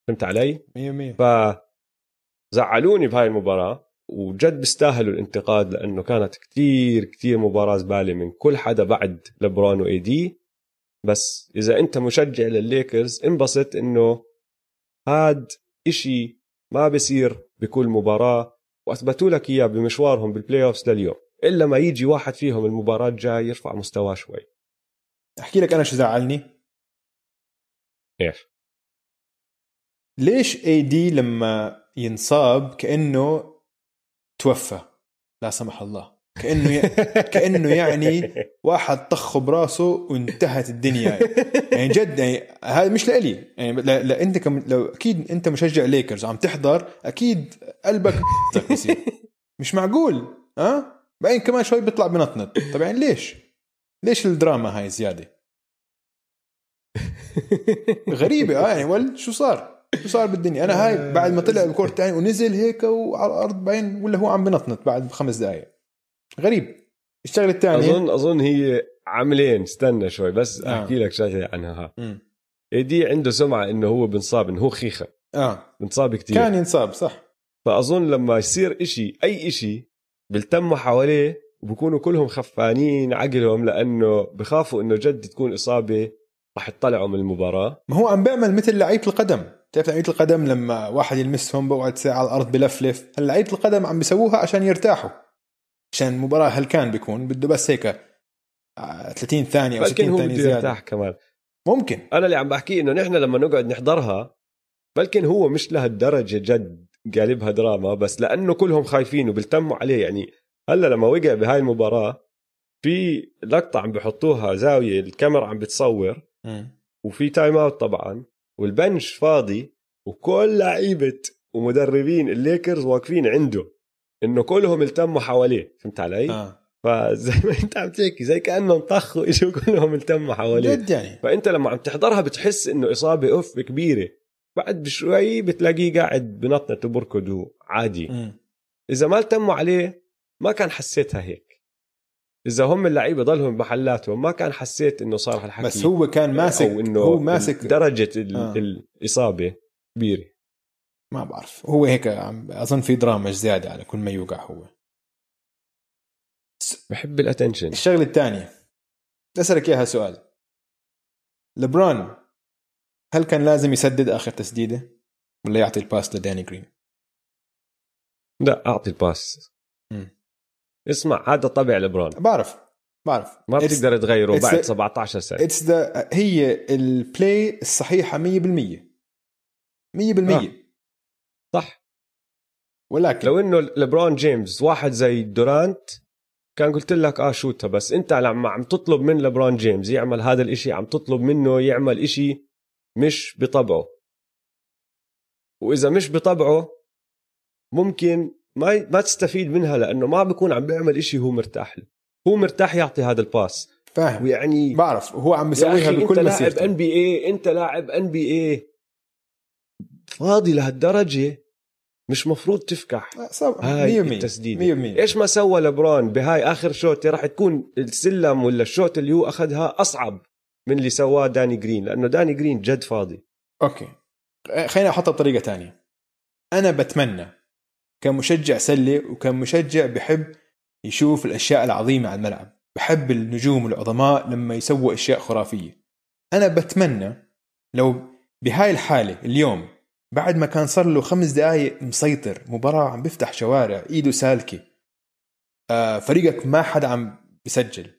Speaker 1: فهمت علي؟
Speaker 2: 100%
Speaker 1: ف زعلوني بهاي المباراة وجد بيستاهلوا الانتقاد لأنه كانت كتير كتير مباراة زبالة من كل حدا بعد لبرون واي دي بس إذا أنت مشجع للليكرز انبسط إنه هاد إشي ما بصير بكل مباراة وأثبتوا لك إياه بمشوارهم بال playoffs لليوم. إلا ما يجي واحد فيهم المباراة الجاي يرفع مستواه شوي.
Speaker 2: أحكي لك أنا شو زعلني؟
Speaker 1: إيش؟
Speaker 2: ليش اي دي لما ينصاب كأنه توفى؟ لا سمح الله. كأنه ي... كأنه يعني واحد طخه براسه وانتهت الدنيا. يعني جد يعني هذا مش لإلي. يعني لا, لا أنت كم... لو أكيد أنت مشجع ليكرز عم تحضر أكيد قلبك بيصير مش معقول ها؟ أه؟ بعدين كمان شوي بيطلع بنطنط. طب يعني ليش؟ ليش الدراما هاي زيادة؟ غريبة. آه يعني ول شو صار؟ شو صار بالدنيا؟ أنا هاي بعد ما طلع الكورت الثاني ونزل هيك وعلى الأرض بعدين ولا هو عم بنطنط بعد خمس دقائق غريب. الشغلة الثانية؟
Speaker 1: اظن أظن هي عاملين استنى شوي بس آه. أحكي لك شغلة عنها. ها إيدي عنده سمعة إنه هو بنصاب انه هو خيخة.
Speaker 2: آه.
Speaker 1: بنصاب كثير
Speaker 2: كان ينصاب صح.
Speaker 1: فأظن لما يصير إشي أي إشي بيلتموا حواليه وبكونوا كلهم خفانين عقلهم لأنه بخافوا إنه جد تكون إصابة راح يطلعوا من المباراة.
Speaker 2: ما هو عم بيعمل مثل لعيبة القدم. بتعرف لعيبة القدم لما واحد يلمسهم بقعد ساعة على الأرض بلفلف هلا لعيبة القدم عم بيسووها عشان يرتاحوا؟ عشان المباراه هلكان بيكون؟ بده بس هيك 30 ثانية أو 60 ثانية زيادة. يرتاح
Speaker 1: كمان.
Speaker 2: ممكن.
Speaker 1: أنا اللي عم بحكي إنه نحن لما نقعد نحضرها بلكن هو مش لهالدرجة جد قالبها دراما بس لأنه كلهم خايفين وبيلتموا عليه. يعني هلأ لما وقع بهاي المباراة في لقطة عم بحطوها زاوية الكاميرا عم بتصور وفي time out طبعا وال bench فاضي وكل لعيبة ومدربين الليكرز واقفين عنده. إنه كلهم التموا حواليه فهمت علي؟
Speaker 2: آه.
Speaker 1: فزي ما أنت عم تحكي زي كأنهم طخوا إجوا <laughs> كلهم التموا حواليه
Speaker 2: جد يعني
Speaker 1: فأنت لما عم تحضرها بتحس إنه إصابة أوف كبيرة بعد بشوي بتلاقيه قاعد بنطنط وبركض عادي
Speaker 2: م.
Speaker 1: إذا ما التموا عليه ما كان حسيتها هيك إذا هم اللعيبة ضلهم بمحلاتهم ما كان حسيت إنه صار هالحكي
Speaker 2: بس هو كان ماسك
Speaker 1: أو إنه
Speaker 2: هو ماسك
Speaker 1: درجة آه. الإصابة كبيرة
Speaker 2: ما بعرف. هو هيك أظن في دراما زيادة على كل ما يوقع هو.
Speaker 1: بحب ال
Speaker 2: attention الشغلة الثانية. أسألك إياها سؤال. لبرون هل كان لازم يسدد آخر تسديدة؟ ولا يعطي ال pass لداني جرين؟
Speaker 1: لا أعطي ال pass. م. اسمع هذا طبع لبرون
Speaker 2: بعرف. بعرف.
Speaker 1: ما بتقدر تغيره بعد 17 سنة.
Speaker 2: it's the هي ال play الصحيحة 100% 100% آه.
Speaker 1: صح.
Speaker 2: ولكن
Speaker 1: لو إنه لبرون جيمس واحد زي دورانت كان قلت لك آه shoot ها بس أنت لما عم تطلب من لبرون جيمس يعمل هذا الإشي عم تطلب منه يعمل إشي مش بطبعه. وإذا مش بطبعه ممكن ما ما تستفيد منها لأنه ما بيكون عم بيعمل إشي هو مرتاح له. هو مرتاح يعطي هذا ال pass.
Speaker 2: فاهم.
Speaker 1: ويعني
Speaker 2: بعرف هو عم بيسويها بكل
Speaker 1: أنت لاعب NBA أنت لاعب NBA فاضي لهالدرجة مش مفروض تفكح.
Speaker 2: هاي التسديدة.
Speaker 1: إيش ما سوى لبرون بهاي آخر shot راح تكون السلم ولا ال shot اللي هو أخذها أصعب من اللي سواه داني جرين لأنه داني جرين جد فاضي.
Speaker 2: أوكي. خليني أحطها بطريقة تانية. أنا بتمنى كمشجع سلة وكمشجع بحب يشوف الأشياء العظيمة على الملعب. بحب النجوم العظماء لما يسووا أشياء خرافية. أنا بتمنى لو بهاي الحالة اليوم بعد ما كان صار له خمس دقائق مسيطر مباراة عم بيفتح شوارع إيده سالكة. آه فريقك ما حدا عم بسجل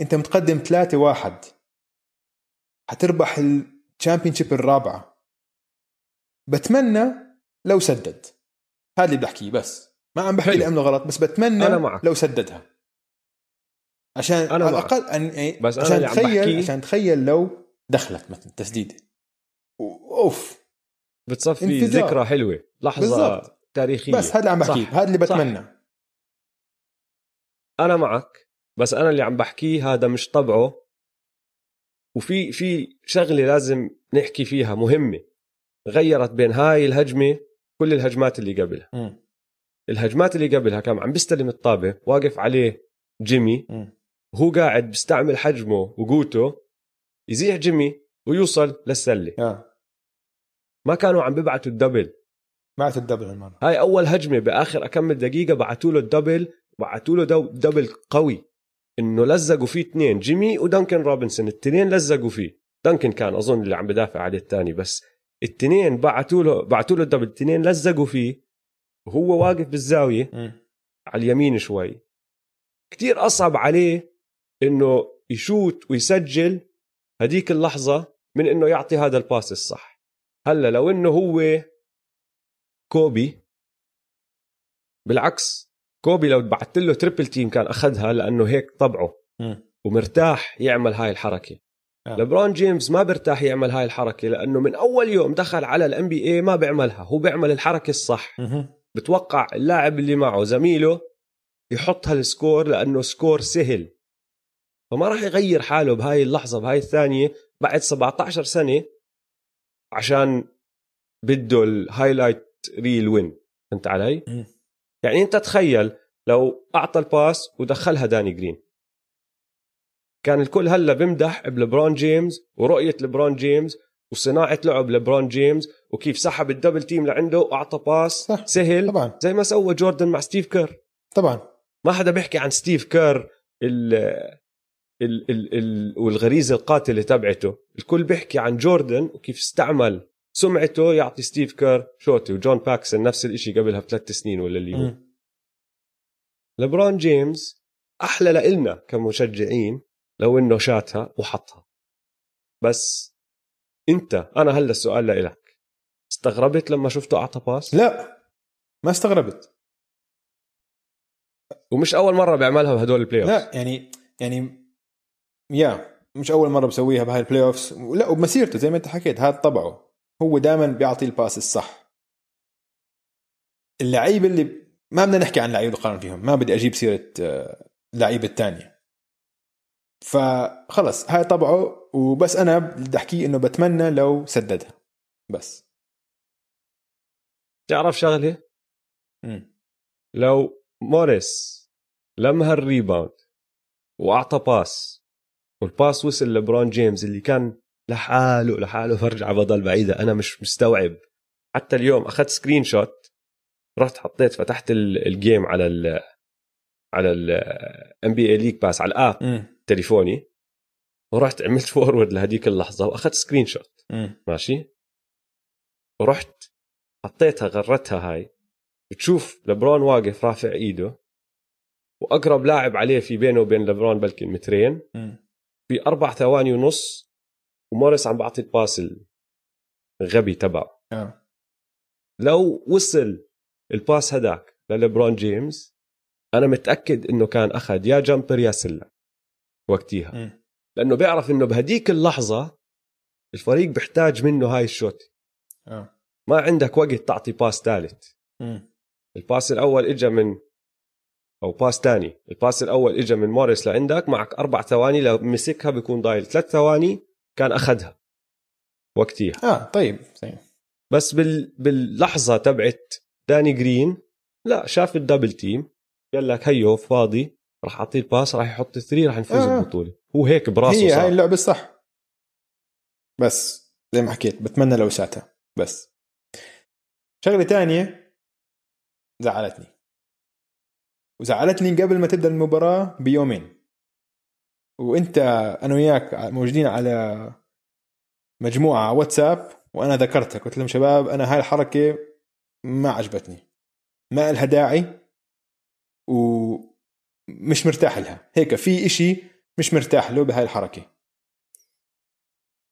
Speaker 2: أنت متقدم ثلاثة واحد. حتربح الشامبيونشيب الرابعة. بتمنى لو سدد. هذا اللي بحكيه بس. ما عم بحكي لأنه غلط بس بتمنى أنا معك. لو سددها. عشان أنا على الأقل أن يعني بس عشان أنا تخيل عشان تخيل لو دخلت مثلا تسديده أوف.
Speaker 1: بتصفي. ذكرى حلوة لحظة بالزبط. تاريخية
Speaker 2: بس هذا اللي عم بحكيه هذا اللي بتمنى صح.
Speaker 1: أنا معك بس أنا اللي عم بحكيه هذا مش طبعه وفي في شغلة لازم نحكي فيها مهمة غيرت بين هاي الهجمة كل الهجمات اللي قبلها
Speaker 2: م.
Speaker 1: الهجمات اللي قبلها كان عم بيستلم الطابة واقف عليه جيمي وهو قاعد بيستعمل حجمه وقوته يزيح جيمي ويوصل للسلة
Speaker 2: آه.
Speaker 1: ما كانوا عم بيبعتوا ال double.
Speaker 2: بعت ال double المره
Speaker 1: هاي أول هجمة بآخر أكمل دقيقة بعثوا له ال double بعثوا له double قوي. إنه لزقوا فيه اثنين جيمي ودانكن روبنسون. الاثنين لزقوا فيه. دانكن كان أظن اللي عم بدافع عليه الثاني بس الاثنين بعثوا له بعثوا له ال double. الاثنين لزقوا فيه. وهو واقف بالزاوية م. على اليمين شوي. كتير أصعب عليه إنه يشوت ويسجل هديك اللحظة من إنه يعطي هذا ال pass الصح. هلا لو إنه هو كوبي بالعكس كوبي لو بعثت له triple team كان أخذها لأنه هيك طبعه م. ومرتاح يعمل هاي الحركة آه. لبرون جيمس ما برتاح يعمل هاي الحركة لأنه من أول يوم دخل على ال NBA ما بيعملها هو بيعمل الحركة الصح م. بتوقع اللاعب اللي معه زميله يحط هال score لأنه score سهل فما راح يغير حاله بهاي اللحظة بهاي الثانية بعد 17 سنة عشان بده ال highlight reel win فهمت علي؟ م. يعني أنت تخيل لو أعطى الباس ودخلها داني جرين كان الكل هلا بمدح بلبرون جيمس ورؤية لبرون جيمس وصناعة لعب لبرون جيمس وكيف سحب ال double team لعنده وأعطى pass صح. سهل طبعا زي ما سوى جوردن مع ستيف كير
Speaker 2: طبعا
Speaker 1: ما حدا بيحكي عن ستيف كير ال ال ال ال والغريزة القاتلة تبعته. الكل بيحكي عن جوردن وكيف استعمل سمعته يعطي ستيف كير shot ي وجون باكسون نفس الشيء قبلها بثلاث سنين ولا اللي هو. لبرون جيمس أحلى لإلنا كمشجعين لو إنه shot ها وحطها. بس أنت أنا هلا السؤال لإلك استغربت لما شفته أعطى pass؟
Speaker 2: لا ما استغربت.
Speaker 1: ومش أول مرة بيعملها بهدول ال play
Speaker 2: لا يعني يعني يا مش أول مرة بسويها بهاي ال playoffs لا وبمسيرته زي ما أنت حكيت هذا طبعه. هو دائما بيعطي ال pass الصح. اللعيبه اللي ما بدنا نحكي عن لعيبه قارن فيهم. ما بدي أجيب سيرة آه، لعيبه الثانية فخلص هاي طبعه. وبس أنا بدي احكيه إنه بتمنى لو سددها. بس.
Speaker 1: تعرف شغلة؟ م. لو موريس لمها ال rebound وأعطى pass وال pass وصل لبرون جيمس اللي كان لحاله لحاله فرجعه بضل بعيدة. أنا مش مستوعب. حتى اليوم أخذت screenshot رحت حطيت فتحت ال game على ال على ال NBA League Pass على ال app. تليفوني. ورحت عملت forward لهديك اللحظة وأخذت screenshot. ماشي؟ ورحت حطيتها غرتها هاي. بتشوف لبرون واقف رافع إيده. وأقرب لاعب عليه في بينه وبين لبرون بلكي مترين. في أربع ثواني ونص وموريس عم بعطي ال pass الغبي تبعه. آه. لو وصل ال pass هداك للبرون جيمس أنا متأكد إنه كان أخذ يا jumper يا سله وقتيها. لأنه بيعرف إنه بهديك اللحظة الفريق بيحتاج منه هاي ال shot. آه. ما عندك وقت تعطي pass ثالث. ال pass الأول اجى من أو pass ثاني ال pass الأول اجى من موريس لعندك معك أربع ثواني لو مسكها بيكون ضايل ثلاث ثواني كان أخذها. وقتها
Speaker 2: آه طيب طيب
Speaker 1: بس بال... باللحظة تبعت داني جرين لا شاف ال double team قال لك هيو فاضي راح أعطيه ال pass راح يحط ال three راح نفوز آه. البطولة. هو هيك براسه
Speaker 2: هي صار. هاي اللعبة الصح. بس زي ما حكيت بتمنى لو شاتها بس. شغلة تانية زعلتني. وزعلتني قبل ما تبدأ المباراة بيومين. وانت أنا وياك موجودين على مجموعة واتساب وأنا ذكرتك. قلت لهم شباب أنا هاي الحركة ما عجبتني. ما لها داعي ومش مرتاح لها. هيك في إشي مش مرتاح له بهاي الحركة.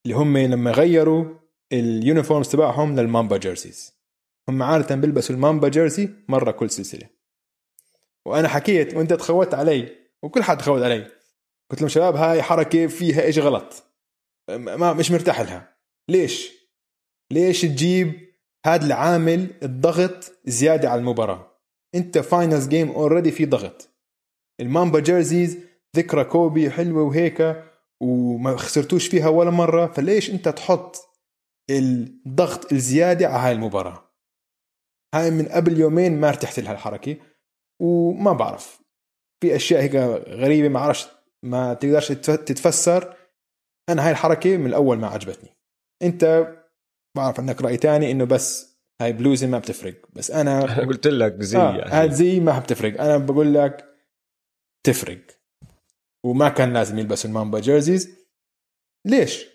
Speaker 2: اللي هم لما غيروا ال uniforms تبعهم للمامبا jerseys. هم عادة بيلبسوا المامبا jersey مرة كل سلسلة. وأنا حكيت وأنت تخوت علي وكل حد تخوت علي. قلت لهم شباب هاي حركة فيها إيش غلط. ما مش مرتاح لها. ليش؟ ليش تجيب هذا العامل الضغط زيادة على المباراة؟ أنت finals game already في ضغط. المامبا jerseys ذكرى كوبي حلوة وهيك وما خسرتوش فيها ولا مرة. فليش أنت تحط الضغط الزيادة على هاي المباراة؟ هاي من قبل يومين ما ارتحت لها الحركة وما بعرف. في أشياء هيك غريبة ما عرفش ما تقدرش تتفسر. أنا هاي الحركة من الأول ما عجبتني. أنت بعرف عندك رأي تاني إنه بس هاي بلوزي ما بتفرق. بس أنا
Speaker 1: أنا <laughs> قلت لك زي
Speaker 2: آه
Speaker 1: يعني.
Speaker 2: هاد زي ما بتفرق. أنا بقول لك تفرق. وما كان لازم يلبسوا المامبا جيرزيز ليش؟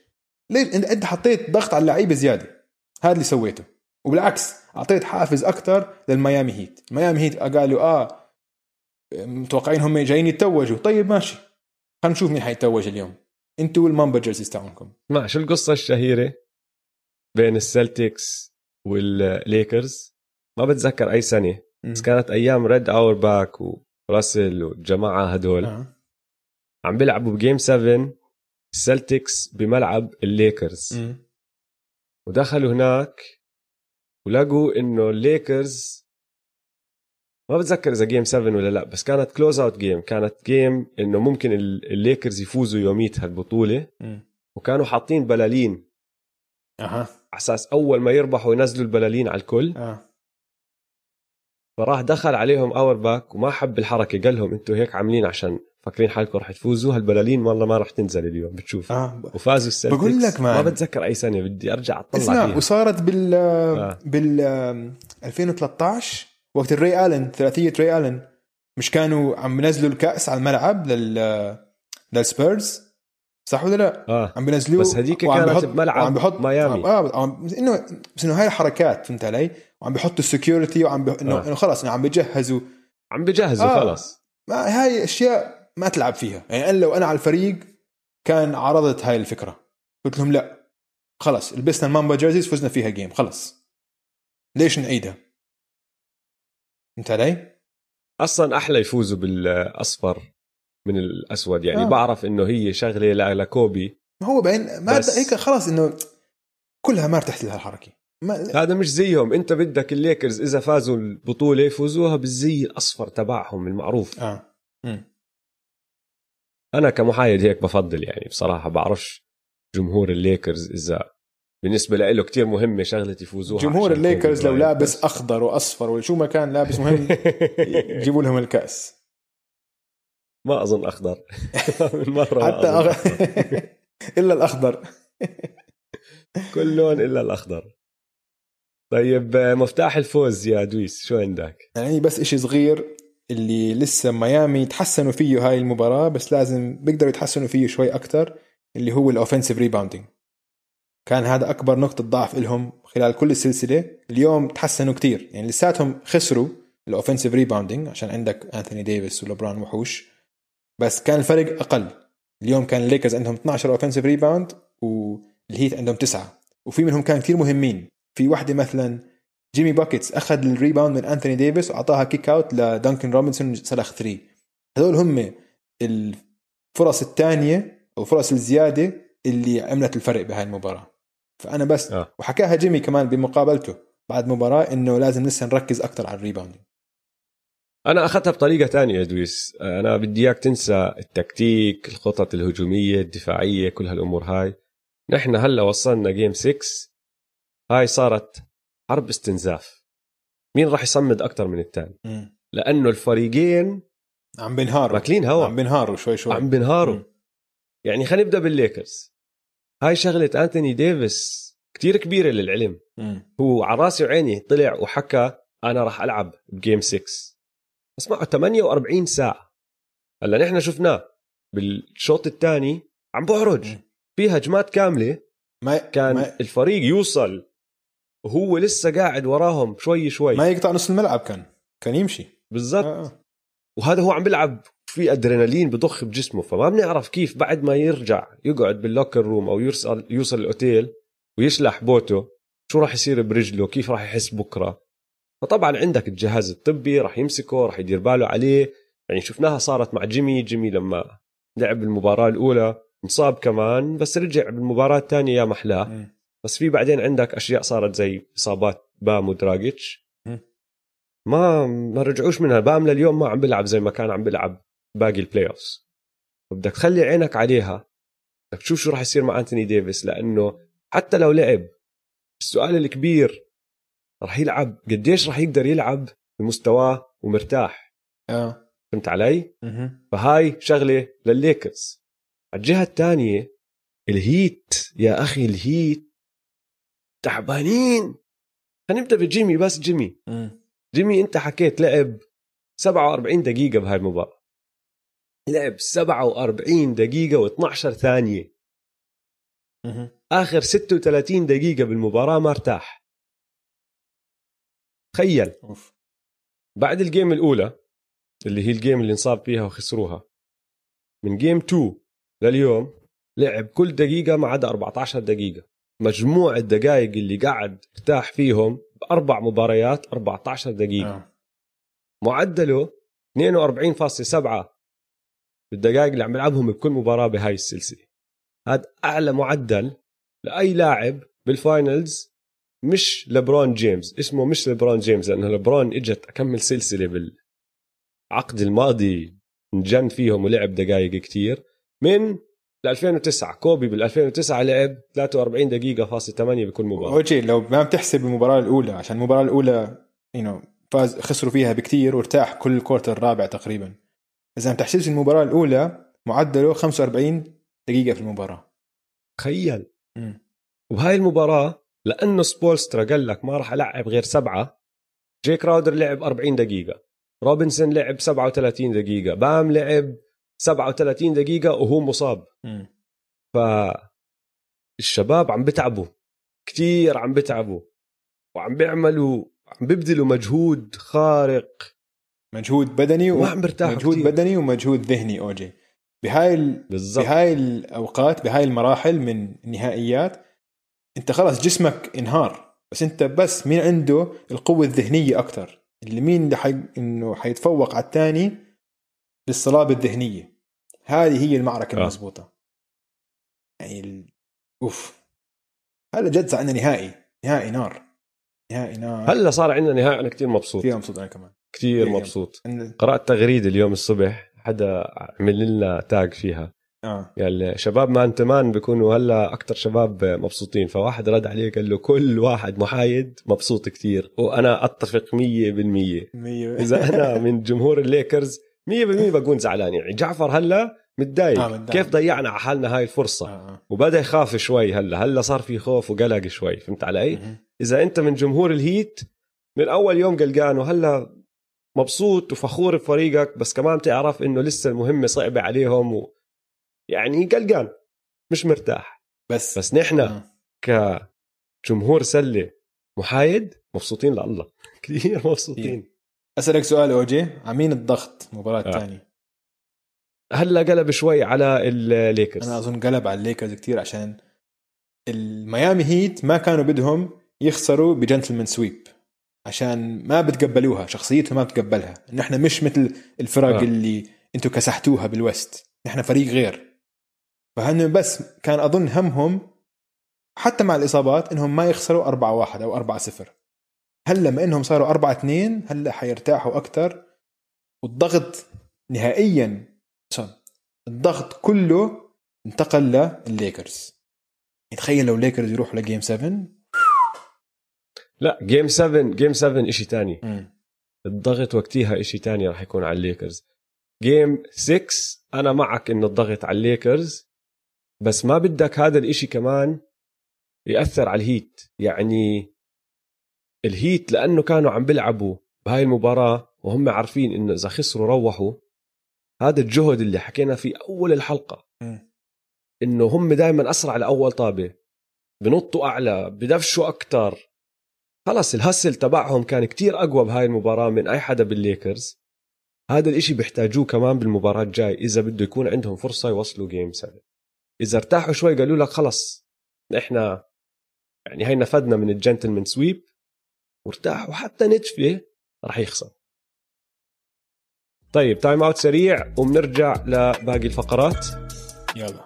Speaker 2: ليش أنت حطيت ضغط على اللعيبة زيادة. هذا اللي سويته. وبالعكس أعطيت حافز أكثر للميامي هيت. الميامي هيت قالوا آه متوقعين هم جايين يتوجوا. طيب ماشي. خلينا نشوف مين حيتوج اليوم. أنتوا والمامبا jerseys تاعونكم.
Speaker 1: اسمع شو القصة الشهيرة بين السلتكس والليكرز؟ ما بتذكر أي سنة بس كانت أيام ريد اورباك وراسل والجماعة هدول.
Speaker 2: آه.
Speaker 1: عم بيلعبوا ب game 7 السلتكس بملعب الليكرز. ودخلوا هناك ولقوا إنه الليكرز ما بتذكر إذا game 7 ولا لا بس كانت close-out game كانت game إنه ممكن ال- الليكرز يفوزوا يوميتها
Speaker 2: البطولة.
Speaker 1: وكانوا حاطين بلالين.
Speaker 2: أها.
Speaker 1: على أساس أول ما يربحوا ينزلوا البلالين على الكل.
Speaker 2: آه.
Speaker 1: فراح دخل عليهم اورباك وما حب الحركة قال لهم أنتوا هيك عاملين عشان فاكرين حالكم رح تفوزوا هالبلالين والله ما رح تنزل اليوم بتشوف
Speaker 2: آه
Speaker 1: وفازوا السلتكس
Speaker 2: بقول لك
Speaker 1: ما
Speaker 2: مان.
Speaker 1: بتذكر أي سنة بدي أرجع أطلع
Speaker 2: اسمع
Speaker 1: فيها
Speaker 2: وصارت بال
Speaker 1: آه.
Speaker 2: بال آم، 2013 وقت الري آلن ثلاثية ري آلن مش كانوا عم بينزلوا الكأس على الملعب لل للسبيرز صح ولا لا؟
Speaker 1: آه
Speaker 2: عم بينزلوه
Speaker 1: بس هذيك كانت
Speaker 2: بحط-
Speaker 1: بملعب
Speaker 2: وعم بحط
Speaker 1: ميامي.
Speaker 2: آه عم بس انه بس إنه هاي الحركات فهمت علي؟ وعم بحطوا ال security وعم بح... انه
Speaker 1: آه.
Speaker 2: خلص إنه عم بيجهزوا
Speaker 1: عم بجهزوا
Speaker 2: آه.
Speaker 1: خلص
Speaker 2: ما هاي أشياء ما تلعب فيها. يعني أنا لو أنا على الفريق كان عرضت هاي الفكرة. قلت لهم لا. خلص لبسنا المامبا jerseys فزنا فيها game خلص ليش نعيدها؟ فهمت علي؟
Speaker 1: أصلا أحلى يفوزوا بالأصفر من الأسود. يعني
Speaker 2: آه.
Speaker 1: بعرف إنه هي شغلة لكوبي
Speaker 2: ما هو بعدين ما هيك خلاص إنه كلها ما ارتحت لها الحركه ما
Speaker 1: هذا مش زيهم. أنت بدك الليكرز إذا فازوا البطولة يفوزوها بالزي الأصفر تبعهم المعروف.
Speaker 2: آه. مم.
Speaker 1: أنا كمحايد هيك بفضل يعني بصراحة بعرفش جمهور الليكرز إذا بالنسبة له كتير مهمة شغلة يفوزوها
Speaker 2: جمهور الليكرز لو لابس
Speaker 1: بس.
Speaker 2: أخضر وأصفر ولا شو ما كان لابس مهم <laughs> يجيبوا لهم الكأس.
Speaker 1: ما أظن أخضر. <laughs> من مرة
Speaker 2: حتى أغ... <laughs> إلا الأخضر.
Speaker 1: كل لون إلا الأخضر. طيب آه، مفتاح الفوز يا دويس شو عندك؟
Speaker 2: يعني بس إشي صغير اللي لسه ميامي تحسنوا فيه هاي المباراة بس لازم بيقدروا يتحسنوا فيه شوي أكتر اللي هو ال offensive rebounding كان هذا أكبر نقطة ضعف لهم خلال كل السلسلة. اليوم تحسنوا كتير. يعني لساتهم خسروا ال offensive rebounding عشان عندك أنثوني ديفيس ولبران وحوش. بس كان الفرق أقل. اليوم كان الليكرز عندهم 12 offensive rebound والهيت عندهم تسعة. وفي منهم كان كتير مهمين. في واحدة مثلا جيمي باكيتس أخذ ال rebound من انثوني ديفيس وأعطاها kick out لدانكن روبنسون سلخ three هذول هم الفرص الثانية أو الفرص الزيادة اللي عملت الفرق بهاي المباراة. فأنا بس
Speaker 1: آه.
Speaker 2: وحكاها جيمي كمان بمقابلته بعد مباراة إنه لازم لسه نركز أكثر على ال
Speaker 1: rebound. أنا أخذتها بطريقة تانية يا دويس. أنا بدي إياك تنسى التكتيك الخطط الهجومية الدفاعية كل هالأمور هاي. نحن هلأ وصلنا game 6 هاي صارت حرب استنزاف. مين راح يصمد أكثر من الثاني لأنه الفريقين
Speaker 2: عم بينهاروا.
Speaker 1: ماكلين هوا.
Speaker 2: عم بينهاروا شوي شوي.
Speaker 1: عم بينهاروا. يعني خلينا نبدأ بالليكرز. هاي شغلة أنتوني ديفيس كتير كبيرة للعلم.
Speaker 2: مم.
Speaker 1: هو على راسي وعيني طلع وحكى أنا راح ألعب ب game 6 بس معه 48 ساعة. هلا نحن شفناه بالشوط الثاني عم بعرج. في هجمات كاملة.
Speaker 2: ما
Speaker 1: كان
Speaker 2: ما,
Speaker 1: الفريق يوصل وهو لسه قاعد وراهم شوي شوي
Speaker 2: ما يقطع نص الملعب كان كان يمشي
Speaker 1: بالضبط
Speaker 2: آه. آه.
Speaker 1: وهذا هو عم بيلعب في أدرينالين بضخ بجسمه فما بنعرف كيف بعد ما يرجع يقعد باللوكر روم أو يوصل يوصل الأوتيل ويشلح بوته شو راح يصير برجله كيف راح يحس بكرة فطبعا عندك الجهاز الطبي راح يمسكه راح يدير باله عليه يعني شفناها صارت مع جيمي جيمي لما لعب المباراة الأولى انصاب كمان بس رجع بالمباراة الثانية يا محلاه. بس في بعدين عندك أشياء صارت زي إصابات بام ودراجيتش. ما ما رجعوش منها. بام لليوم ما عم بيلعب زي ما كان عم بيلعب باقي ال playoffs بدك تخلي عينك عليها. بدك تشوف شو راح يصير مع أنتوني ديفيس لأنه حتى لو لعب السؤال الكبير راح يلعب قديش راح يقدر يلعب بمستواه ومرتاح.
Speaker 2: آه.
Speaker 1: فهمت علي؟
Speaker 2: مهم.
Speaker 1: فهاي شغلة للليكرز. على الجهة الثانية الهيت يا أخي الهيت. تعبانين. خلينا نبدأ بجيمي بس جيمي.
Speaker 2: مم.
Speaker 1: جيمي انت حكيت لعب 47 دقيقة بهاي المباراة. لعب 47 دقيقة و12 ثانية. آخر 36 دقيقة بالمباراة ما ارتاح. تخيل. بعد ال game الأولى اللي هي ال game اللي انصاب فيها وخسروها من game 2 لليوم لعب كل دقيقة ما عدا 14 دقيقة. مجموع الدقائق اللي قعد ارتاح فيهم بأربع مباريات 14 دقيقة.
Speaker 2: آه.
Speaker 1: معدله 42.7 بالدقائق اللي عم يلعبهم بكل مباراة بهاي السلسلة. هذا أعلى معدل لأي لاعب بال finals مش لبرون جيمس. اسمه مش لبرون جيمس لأنه لبرون إجت أكمل سلسلة بالعقد الماضي انجن فيهم ولعب دقائق كتير. من 2009 كوبي بال 2009 لعب 43 دقيقة فاصل 8 بكل مباراة.
Speaker 2: اوجي لو ما بتحسب المباراة الأولى عشان المباراة الأولى يو فاز خسروا فيها بكتير وارتاح كل ال quarter الرابع تقريبا. إذا ما بتحسبش المباراة الأولى معدله 45 دقيقة في المباراة.
Speaker 1: تخيل.
Speaker 2: مم.
Speaker 1: وبهاي المباراة لأنه سبولسترا قال لك ما راح ألعب غير سبعة جاي كراودر لعب 40 دقيقة. روبنسون لعب 37 دقيقة. بام لعب 37 دقيقة وهو مصاب.
Speaker 2: مم.
Speaker 1: فالشباب عم بتعبوا كتير عم بتعبوا وعم بيعملوا عم بيبذلوا مجهود خارق.
Speaker 2: مجهود بدني
Speaker 1: وما عم برتاحوا
Speaker 2: مجهود
Speaker 1: كتير.
Speaker 2: بدني ومجهود ذهني أوجي. بهاي ال... بهاي الأوقات بهاي المراحل من النهائيات أنت خلاص جسمك انهار بس أنت بس مين عنده القوة الذهنية أكثر اللي مين اللي حي... إنه حيتفوق على الثاني بالصلابه الذهنية. هذه هي المعركة
Speaker 1: آه.
Speaker 2: المضبوطة. يعني ال... أوف. هلا جد عندنا نهائي. نهائي نار. نهائي نار.
Speaker 1: هلا صار عندنا نهائي. أنا كتير مبسوط.
Speaker 2: فيها مبسوط أنا كمان.
Speaker 1: كتير
Speaker 2: فيها.
Speaker 1: مبسوط.
Speaker 2: إن-
Speaker 1: قرأت تغريدة اليوم الصبح. حدا عمل لنا tag فيها.
Speaker 2: آه.
Speaker 1: قال شباب Man to Man بيكونوا هلا أكثر شباب مبسوطين. فواحد رد عليه قال له كل واحد محايد مبسوط كتير. وأنا أتفق 100%
Speaker 2: مية.
Speaker 1: إذا أنا من جمهور الليكرز 100% بكون زعلان. يعني جعفر هلا متضايق.
Speaker 2: آه،.
Speaker 1: كيف ضيعنا على حالنا هاي الفرصة؟
Speaker 2: آه، آه.
Speaker 1: وبدأ يخاف شوي هلا. هلا صار في خوف وقلق شوي. فهمت علي. إذا أنت من جمهور الهيت من أول يوم قلقان وهلا مبسوط وفخور بفريقك بس كمان بتعرف إنه لسه المهمة صعبة عليهم و... يعني قلقان. مش مرتاح.
Speaker 2: بس.
Speaker 1: بس نحن
Speaker 2: آه.
Speaker 1: كجمهور سلة محايد مبسوطين لله. <laughs> كثير مبسوطين.
Speaker 2: أسألك سؤال أوجي. عمين الضغط. مباراة
Speaker 1: آه.
Speaker 2: الثانية
Speaker 1: هلا قلب شوي على الليكرز
Speaker 2: أنا أظن قلب على الليكرز كثير عشان الميامي هيت ما كانوا بدهم يخسروا ب gentleman sweep. عشان ما بتقبلوها. شخصيتهم ما بتقبلها. انه إحنا مش مثل الفرق
Speaker 1: آه.
Speaker 2: اللي أنتم كسحتوها بال West. إحنا فريق غير. فهن بس كان أظن همهم حتى مع الإصابات إنهم ما يخسروا 4 1 أو 4 0 هلا ما إنهم صاروا 4 2 هلا حيرتاحوا أكثر والضغط نهائيا صار الضغط كله انتقل للليكرز تخيل لو الليكرز يروحوا ل game 7
Speaker 1: لا game 7 game 7 شيء تاني.
Speaker 2: مم.
Speaker 1: الضغط وقتها شيء تاني راح يكون على الليكرز game 6 أنا معك إنه الضغط على الليكرز بس ما بدك هذا الإشي كمان يأثر على الهيت يعني الهيت لأنه كانوا عم بيلعبوا بهاي المباراة وهم عارفين إنه إذا خسروا روحوا. هذا الجهد اللي حكينا فيه أول
Speaker 2: الحلقة.
Speaker 1: إنه هم دائما أسرع لأول طابة. بنطوا أعلى بدفشوا أكثر خلص ال hustle تبعهم كان كتير أقوى بهاي المباراة من أي حدا بالليكرز. هذا الإشي بيحتاجوه كمان بالمباراة الجاي إذا بده يكون عندهم فرصة يوصلوا game 7 إذا ارتاحوا شوي قالوا لك خلص إحنا يعني هاي نفدنا من ال gentleman sweep وارتاحوا حتى نتفة راح يخسر. طيب time out سريع وبنرجع لباقي الفقرات.
Speaker 2: يلا.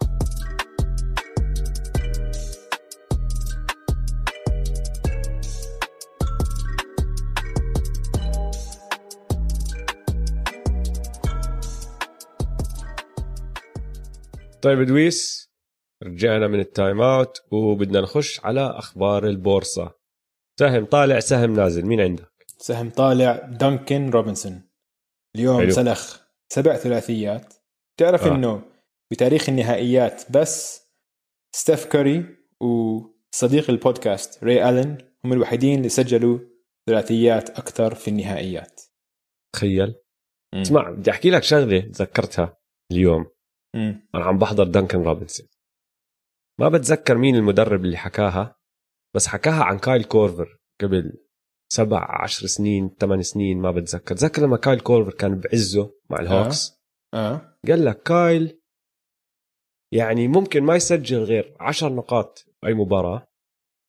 Speaker 1: طيب ادويس رجعنا من ال time out وبدنا نخش على أخبار البورصة. سهم طالع سهم نازل. مين عندك؟
Speaker 2: سهم طالع دانكن روبنسون. اليوم
Speaker 1: حلو.
Speaker 2: سلخ سبع ثلاثيات. تعرف
Speaker 1: آه.
Speaker 2: آه. إنه بتاريخ النهائيات بس ستيف كوري وصديق البودكاست ري ألن هم الوحيدين اللي سجلوا ثلاثيات أكثر في النهائيات.
Speaker 1: تخيل. اسمع بدي أحكي لك شغلة تذكرتها اليوم.
Speaker 2: مم.
Speaker 1: أنا عم بحضر دانكن روبنسون. ما بتذكر مين المدرب اللي حكاها؟ بس حكاها عن كايل كورفر قبل سبع عشر سنين ثمان سنين ما بتذكر. تذكر لما كايل كورفر كان بعزه مع الهوكس؟
Speaker 2: آه.
Speaker 1: قال لك كايل يعني ممكن ما يسجل غير عشر نقاط بأي مباراة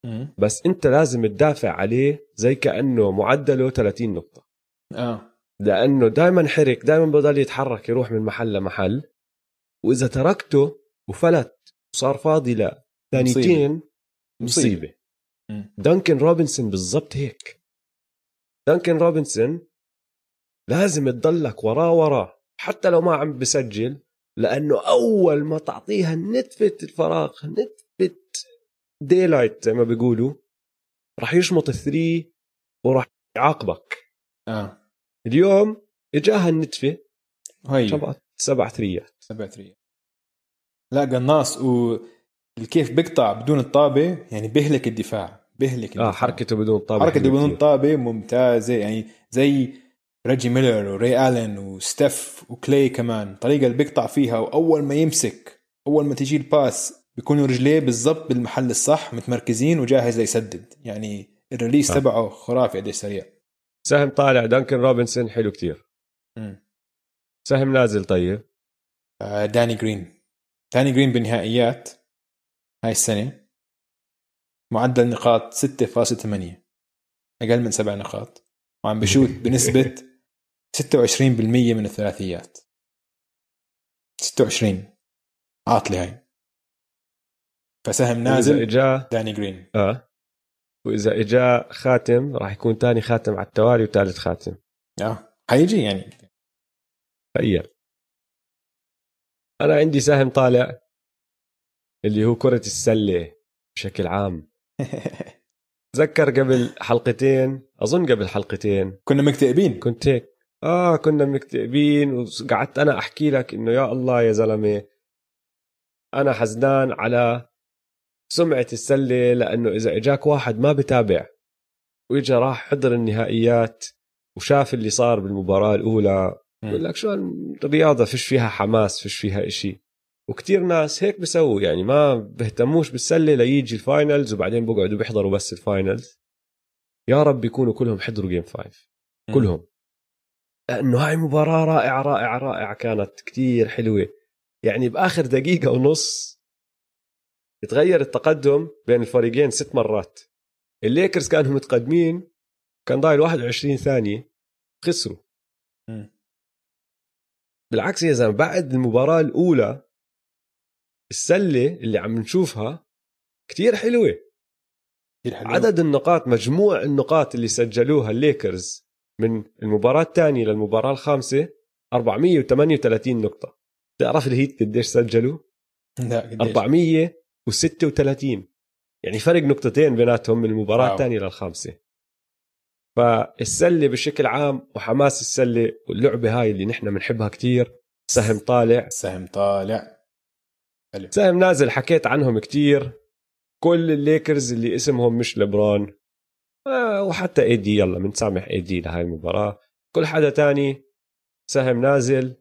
Speaker 2: مم.
Speaker 1: بس أنت لازم تدافع عليه زي كأنه معدله 30 نقطة.
Speaker 2: آه.
Speaker 1: لأنه دائما حرك دائما بضل يتحرك يروح من محل لمحل. وإذا تركته وفلت وصار فاضي لثانيتين مصيبة.
Speaker 2: مم.
Speaker 1: دانكن روبنسون بالضبط هيك. دانكن روبنسون لازم تضلك وراه وراه حتى لو ما عم بسجل لأنه أول ما تعطيها نتفة الفراغ نتفة daylight زي ما بيقولوا راح يشمط ال three وراح يعاقبك.
Speaker 2: آه.
Speaker 1: اليوم إجاها النتفة
Speaker 2: هي.
Speaker 1: شبعت سبع ثريات.
Speaker 2: سبع ثريات. لا قناص وكيف بيقطع بدون الطابة يعني بيهلك الدفاع بيهلك الدفاع.
Speaker 1: آه حركته بدون طابة
Speaker 2: حركه
Speaker 1: حلوة
Speaker 2: بدون
Speaker 1: كتير.
Speaker 2: طابه ممتازة يعني زي ريجي ميلر وري الين وستيف وكلاي كمان الطريقة اللي بيقطع فيها وأول ما يمسك أول ما تجي ال pass بيكونوا رجليه بالضبط بالمحل الصح متمركزين وجاهز ليسدد يعني ال release
Speaker 1: آه.
Speaker 2: تبعه خرافي قديش سريع
Speaker 1: سهم طالع دانكن روبنسون حلو كتير
Speaker 2: مم.
Speaker 1: سهم نازل طيب
Speaker 2: آه، داني جرين داني جرين بالنهائيات هاي السنة معدل نقاط 6.8 أقل من سبع نقاط. وعم بشوت <laughs> بنسبة 26% من الثلاثيات. 26 عاطلة هاي. فسهم نازل
Speaker 1: اجا
Speaker 2: داني جرين.
Speaker 1: آه. وإذا إجا خاتم راح يكون تاني خاتم على التوالي وثالث خاتم.
Speaker 2: آه. حيجي يعني.
Speaker 1: تخيل أنا عندي سهم طالع اللي هو كرة السلة بشكل عام. <laughs> تذكر قبل حلقتين؟ أظن قبل حلقتين.
Speaker 2: كنا مكتئبين.
Speaker 1: كنت هيك. آه كنا مكتئبين وقعدت أنا أحكي لك إنه يا الله يا زلمة أنا حزنان على سمعة السلة لأنه إذا إجاك واحد ما بتابع وإجا راح حضر النهائيات وشاف اللي صار بالمباراة الأولى بقول لك شو الرياضه فيش فيها حماس فيش فيها إشي. وكتير ناس هيك بسووا يعني ما بهتموش بالسلة ليجي ال finals وبعدين بقعدوا بيحضروا بس ال finals يا رب يكونوا كلهم حضروا game
Speaker 2: five.
Speaker 1: كلهم. لأنه هاي مباراة رائعة رائعة رائعة كانت كتير حلوة. يعني بآخر دقيقة ونص تغير التقدم بين الفريقين ست مرات. الليكرز كانوا متقدمين كان ضايل 21 ثانية خسروا. بالعكس يا زلمة بعد المباراة الأولى السلة اللي عم نشوفها كتير حلوة.
Speaker 2: كثير حلو
Speaker 1: عدد النقاط مجموع النقاط اللي سجلوها الليكرز من المباراة الثانية للمباراة الخامسة 438 نقطة. تعرف الهيت قديش سجلوا؟
Speaker 2: لا قديش؟
Speaker 1: 436 يعني فرق نقطتين بيناتهم من المباراة
Speaker 2: واو.
Speaker 1: الثانية للخامسة. فالسلة بشكل عام وحماس السلة واللعبة هاي اللي نحن بنحبها كتير. سهم طالع.
Speaker 2: سهم طالع. حلو.
Speaker 1: سهم نازل حكيت عنهم كتير. كل الليكرز اللي اسمهم مش لبرون آه، وحتى AD يلا بنسامح AD لهاي المباراة. كل حدا تاني سهم نازل.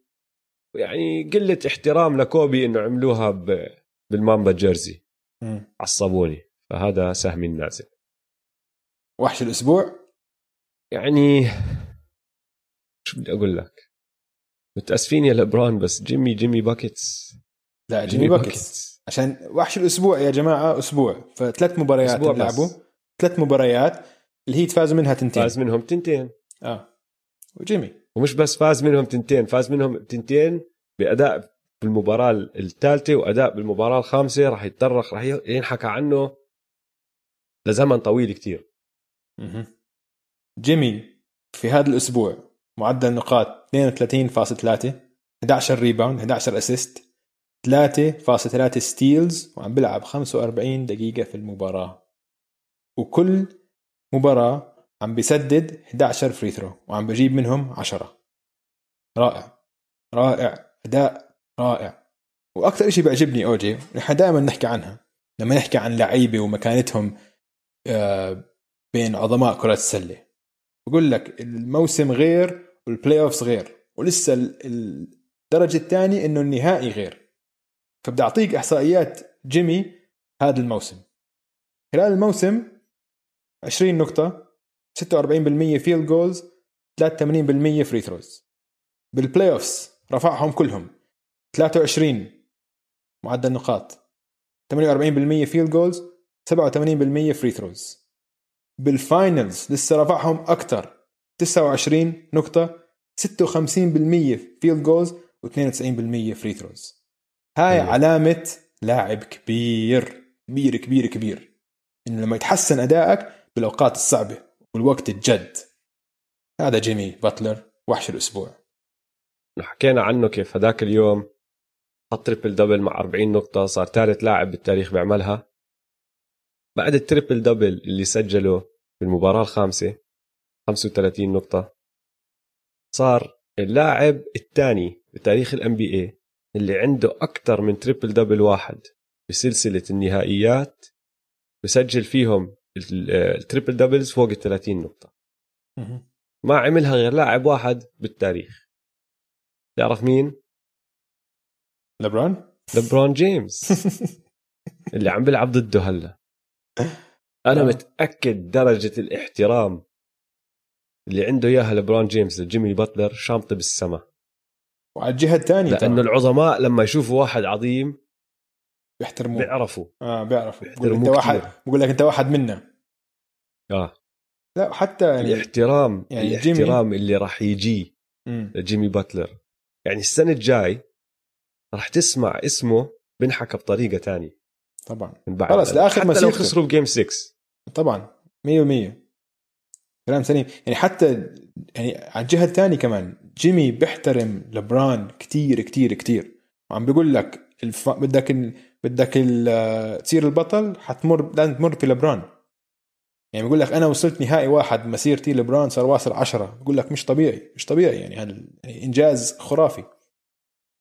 Speaker 1: يعني قلة احترام لكوبي إنه عملوها ب... بال Mamba
Speaker 2: jersey.
Speaker 1: عصبوني. فهذا سهمي النازل
Speaker 2: وحش الأسبوع؟
Speaker 1: يعني شو بدي أقول لك؟ متأسفين يا لبرون بس جيمي جيمي buckets.
Speaker 2: لا جيمي buckets عشان وحش الأسبوع يا جماعة أسبوع. فثلاث مباريات. لعبوا ثلاث مباريات الهيت فازوا منها تنتين.
Speaker 1: فاز منهم تنتين.
Speaker 2: آه. وجيمي.
Speaker 1: ومش بس فاز منهم تنتين فاز منهم تنتين بأداء بالمباراة الثالثة وأداء بالمباراة الخامسة. راح يتطرق راح ينحكى عنه لزمن طويل كتير.
Speaker 2: جيمي في هذا الأسبوع معدل نقاط 32.3 11 rebound 11 assist 3.3 steals وعم بيلعب 45 دقيقة في المباراة. وكل مباراة عم بيسدد 11 free throw وعم بجيب منهم 10 رائع. رائع. أداء رائع. وأكثر شيء بيعجبني أوجي نحن دائما نحكي عنها. لما نحكي عن لعيبة ومكانتهم آه، بين عظماء كرة السلة. بقول لك الموسم غير وال playoffs غير ولسه الدرجة الثانية إنه النهائي غير. فبدي أعطيك إحصائيات جيمي هذا الموسم. خلال الموسم 20 نقطة 46% field goals 83% free throws بال playoffs رفعهم كلهم. 23 معدل نقاط 48% field goals 87% free throws بال finals لسه رفعهم أكثر 29 نقطة 56% field goals و92% free throws هاي أيوة. علامة لاعب كبير. كبير كبير كبير. إنه لما يتحسن أدائك بالأوقات الصعبة والوقت الجد. هذا جيمي باتلر وحش الأسبوع.
Speaker 1: حكينا عنه كيف هذاك اليوم. حط triple double مع 40 نقطة صار ثالث لاعب بالتاريخ بيعملها. بعد ال triple double اللي سجله في المباراة الخامسة 35 نقطة صار اللاعب الثاني بتاريخ ال NBA اللي عنده أكثر من triple double واحد بسلسلة النهائيات بسجل فيهم ال triple doubles فوق ال 30 نقطة ما عملها غير لاعب واحد بالتاريخ تعرف مين؟
Speaker 2: لبرون؟
Speaker 1: لبرون جيمس <laughs> اللي عم بيلعب ضده هلا أنا آه. متأكد درجة الاحترام اللي عنده إياها لبرون جيمس لجيمي باتلر شامطة بالسماء
Speaker 2: وعلى الجهة الثانية
Speaker 1: لأنه العظماء لما يشوفوا واحد عظيم
Speaker 2: بيحترموه.
Speaker 1: بيعرفوا.
Speaker 2: آه بيعرفوا. بيقول أنت واحد بقول لك أنت واحد منا
Speaker 1: آه.
Speaker 2: لا حتى يعني
Speaker 1: الاحترام يعني الاحترام جيمي... اللي راح يجي لجيمي باتلر. يعني السنة الجاي راح تسمع اسمه بنحكى بطريقة تانية.
Speaker 2: طبعا.
Speaker 1: من بعد. خلص لاخر مسيرته حتى لو خسروا بجيم 6
Speaker 2: طبعا 100% كلام سليم. يعني حتى يعني على الجهة الثانية كمان جيمي بيحترم لبران كتير كتير كتير. وعم بيقول لك الف... بدك ال... بدك ال... تصير البطل حتمر لازم تمر في لبران يعني بيقول لك أنا وصلت نهائي واحد مسيرتي لبران صار واصل عشرة. بقول لك مش طبيعي مش طبيعي يعني هذا يعني إنجاز خرافي.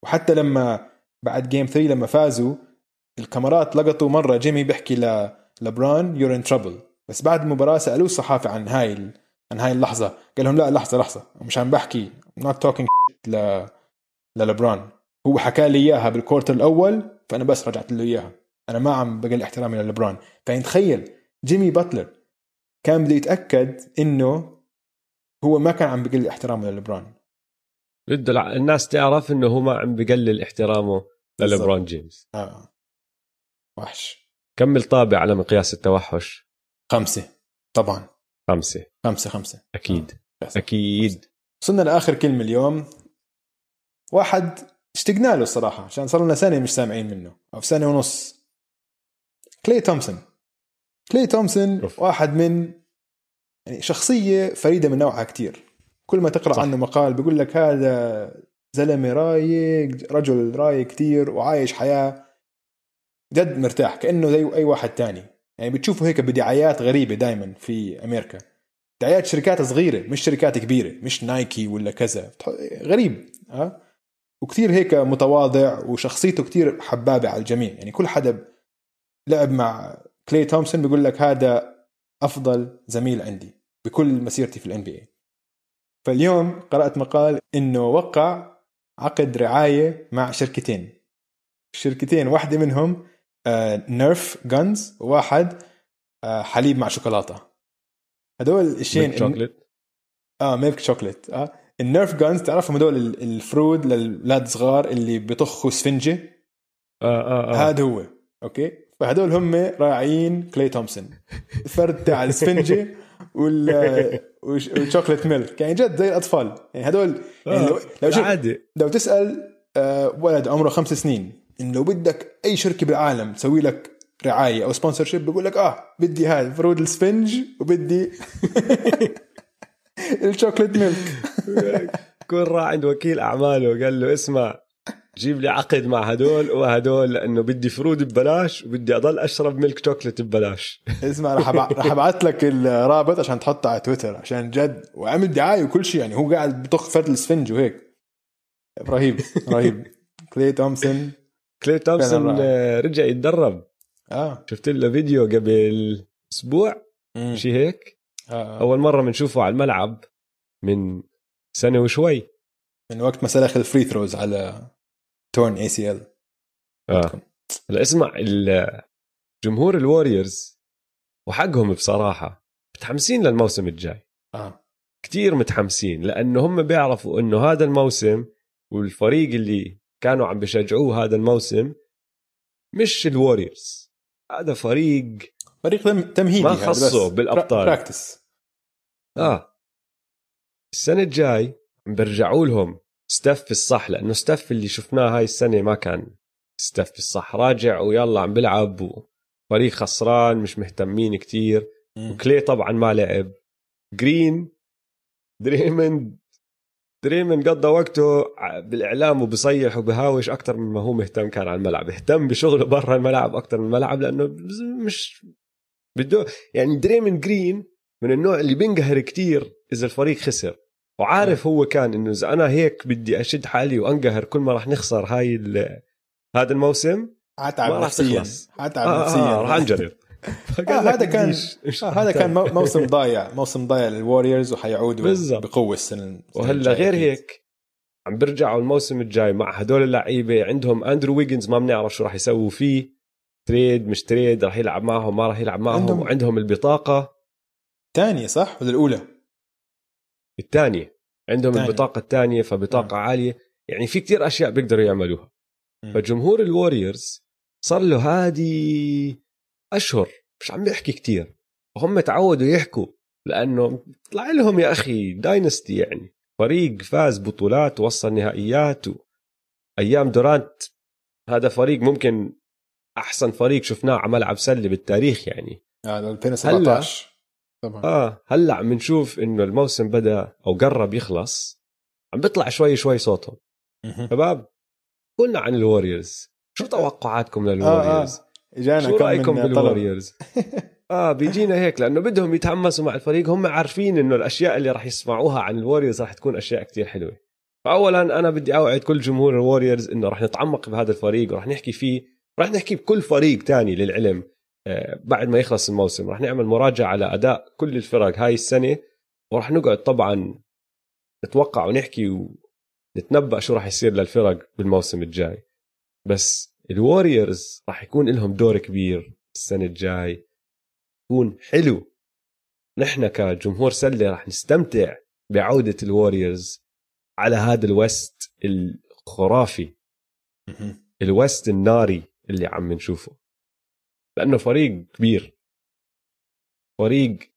Speaker 2: وحتى لما بعد game 3 لما فازوا الكاميرات لقطوا مرة جيمي بيحكي ل لبرون you're in trouble بس بعد المباراة سألوه الصحافة عن هاي. عن هاي اللحظة. قال لهم لا لحظة لحظة. مش عم بحكي not talking ل لبرون. هو حكى لي إياها بال quarter الأول فأنا بس رجعت له إياها. أنا ما عم بقل احترامي للبرون. فين تخيل جيمي باتلر كان بده يتأكد إنه هو ما كان عم بقل احترامه للبران.
Speaker 1: بده الناس تعرف إنه هو ما عم بقلل احترامه للبرون جيمس
Speaker 2: آه. وحش.
Speaker 1: كمل طابع على مقياس التوحش؟
Speaker 2: خمسة. طبعا.
Speaker 1: خمسة.
Speaker 2: خمسة خمسة.
Speaker 1: أكيد. آه. أكيد.
Speaker 2: وصلنا لآخر كلمة اليوم. واحد اشتقنا له الصراحة عشان صار لنا سنة مش سامعين منه أو سنة ونص. كلي تومسون. كلي تومسون واحد من يعني شخصية فريدة من نوعها كتير. كل ما تقرأ صح. عنه مقال بيقول لك هذا زلمة رايق رجل رايق كثير وعايش حياة جد مرتاح كأنه زي أي واحد تاني. يعني بتشوفه هيك بدعايات غريبة دائما في أمريكا. دعايات شركات صغيرة مش شركات كبيرة مش نايكي ولا كذا. غريب ها؟ وكثير هيك متواضع وشخصيته كثير حبابة على الجميع. يعني كل حدا لعب مع كلي تومسون بيقول لك هذا أفضل زميل عندي بكل مسيرتي في ال NBA فاليوم قرأت مقال إنه وقع عقد رعاية مع شركتين. الشركتين واحدة منهم نيرف آه، guns وواحد آه، حليب مع شوكولاتة. هدول الشيء
Speaker 1: milk chocolate
Speaker 2: آه milk chocolate آه. النيرف guns تعرفهم هدول الفرود للأولاد صغار اللي بيطخوا سفنجة؟
Speaker 1: آه آه آه.
Speaker 2: هذا هو. okay؟ فهدول هم راعيين كلي تومسون. الفرد تاع السفنجة <laughs> وال و chocolate milk يعني جد زي الأطفال. يعني هدول يعني لو
Speaker 1: لو, عادي.
Speaker 2: لو تسأل آه، ولد عمره خمس سنين انه لو بدك أي شركة بالعالم تسوي لك رعاية أو sponsorship بقول لك آه بدي هاي فرود السفنج وبدي <laughs> ال chocolate milk <laughs>
Speaker 1: كون راح عند وكيل أعماله قال له اسمع جيب لي عقد مع هدول وهدول لأنه بدي فرود ببلاش وبدي أضل أشرب milk chocolate ببلاش. <laughs>
Speaker 2: اسمع راح راح أبعث لك الرابط عشان تحطه على تويتر عشان جد وعمل دعاية وكل شيء يعني هو قاعد بطخ فرد السفنج وهيك. رهيب رهيب. كلي تومسون.
Speaker 1: كلي تومسون رجع يتدرب.
Speaker 2: آه.
Speaker 1: شفت له فيديو قبل أسبوع؟ شيء هيك؟ آه. أول مرة بنشوفه على الملعب من سنة وشوي.
Speaker 2: من وقت ما سلخ ال free throws على torn ACL
Speaker 1: آه. هلا اسمع جمهور الوريورز وحقهم بصراحة متحمسين للموسم الجاي.
Speaker 2: آه.
Speaker 1: كثير متحمسين لأنه هم بيعرفوا إنه هذا الموسم والفريق اللي كانوا عم بشجعوه هذا الموسم مش الوريورز. هذا فريق
Speaker 2: فريق تمهيدي
Speaker 1: ما خصه بالأبطال.
Speaker 2: practice
Speaker 1: آه. السنة الجاي بيرجعوا لهم. ال stuff الصح لأنه ال stuff اللي شفناه هاي السنة ما كان ال stuff الصح. راجع ويلا عم بلعب وفريق خسران مش مهتمين كتير. وكلي طبعا ما لعب. جرين دريموند دريموند قضى وقته بالإعلام وبصيح وبهاوش أكثر مما هو مهتم كان على الملعب. اهتم بشغله برا الملعب أكثر من الملعب لأنه مش بده يعني دريموند جرين من النوع اللي بينقهر كتير إذا الفريق خسر. وعارف هو كان إنه إذا أنا هيك بدي أشد حالي وأنقهر كل ما راح نخسر هاي هذا الموسم
Speaker 2: حتعب نفسيا. حتعب
Speaker 1: آه
Speaker 2: نفسيا.
Speaker 1: آه راح انجرب
Speaker 2: آه هذا كان آه هذا كان موسم ضايع. موسم ضايع للوريورز وحيعودوا بالزبط. بقوة السنة
Speaker 1: وهلا غير هيك عم بيرجعوا الموسم الجاي مع هدول اللعيبة. عندهم أندرو ويجنز ما بنعرف شو راح يسووا فيه. trade مش trade راح يلعب معهم ما راح يلعب معهم. عندهم وعندهم البطاقة.
Speaker 2: الثانية صح؟ ولا الأولى؟
Speaker 1: الثانية. عندهم الثانية. البطاقة الثانية فبطاقة آه. عالية. يعني في كتير أشياء بيقدروا يعملوها. م. فجمهور الوريورز صار له هادي أشهر. مش عم بيحكي كتير. وهم تعودوا يحكوا لأنه طلع لهم يا أخي dynasty يعني. فريق فاز بطولات ووصل نهائيات و... أيام دورانت. هذا فريق ممكن أحسن فريق شفناه على ملعب سلة بالتاريخ يعني.
Speaker 2: هذا 2017
Speaker 1: طبعا آه. هلأ عم نشوف إنه الموسم بدأ أو قرب يخلص. عم بيطلع شوي شوي صوتهم شباب قلنا عن الوريورز. شو توقعاتكم للوريورز؟ آه آه.
Speaker 2: جانا
Speaker 1: شو رأيكم بالوريورز؟ <laughs> آه بيجينا هيك لأنه بدهم يتحمسوا مع الفريق. هم عارفين إنه الأشياء اللي راح يسمعوها عن الوريورز راح تكون أشياء كتير حلوة. فاولا أنا بدي أوعد كل جمهور الوريورز إنه راح نتعمق بهذا الفريق وراح نحكي فيه راح نحكي بكل فريق تاني للعلم آه، بعد ما يخلص الموسم. راح نعمل مراجعة على أداء كل الفرق هاي السنة وراح نقعد طبعا نتوقع ونحكي ونتنبأ شو راح يصير للفرق بالموسم الجاي. بس الوريورز راح يكون لهم دور كبير السنة الجاي. يكون حلو. نحن كجمهور سلة راح نستمتع بعودة ال Warriors على هذا ال West الخرافي. ال West الناري اللي عم نشوفه. لأنه فريق كبير. فريق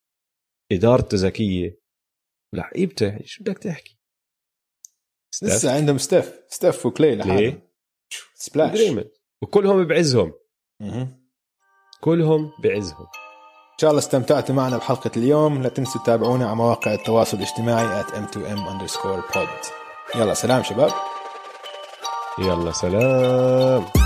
Speaker 1: إدارته ذكية. لعيبته شو بدك تحكي؟
Speaker 2: لسه عندهم ستيف. ستيف وكلاي لحالهم Splash.
Speaker 1: وكلهم بعزهم. كلهم بعزهم.
Speaker 2: إن شاء الله استمتعتوا معنا بحلقة اليوم. لا تنسوا تتابعونا على مواقع التواصل الاجتماعي at m2m underscore pod. يلا سلام شباب.
Speaker 1: يلا سلام.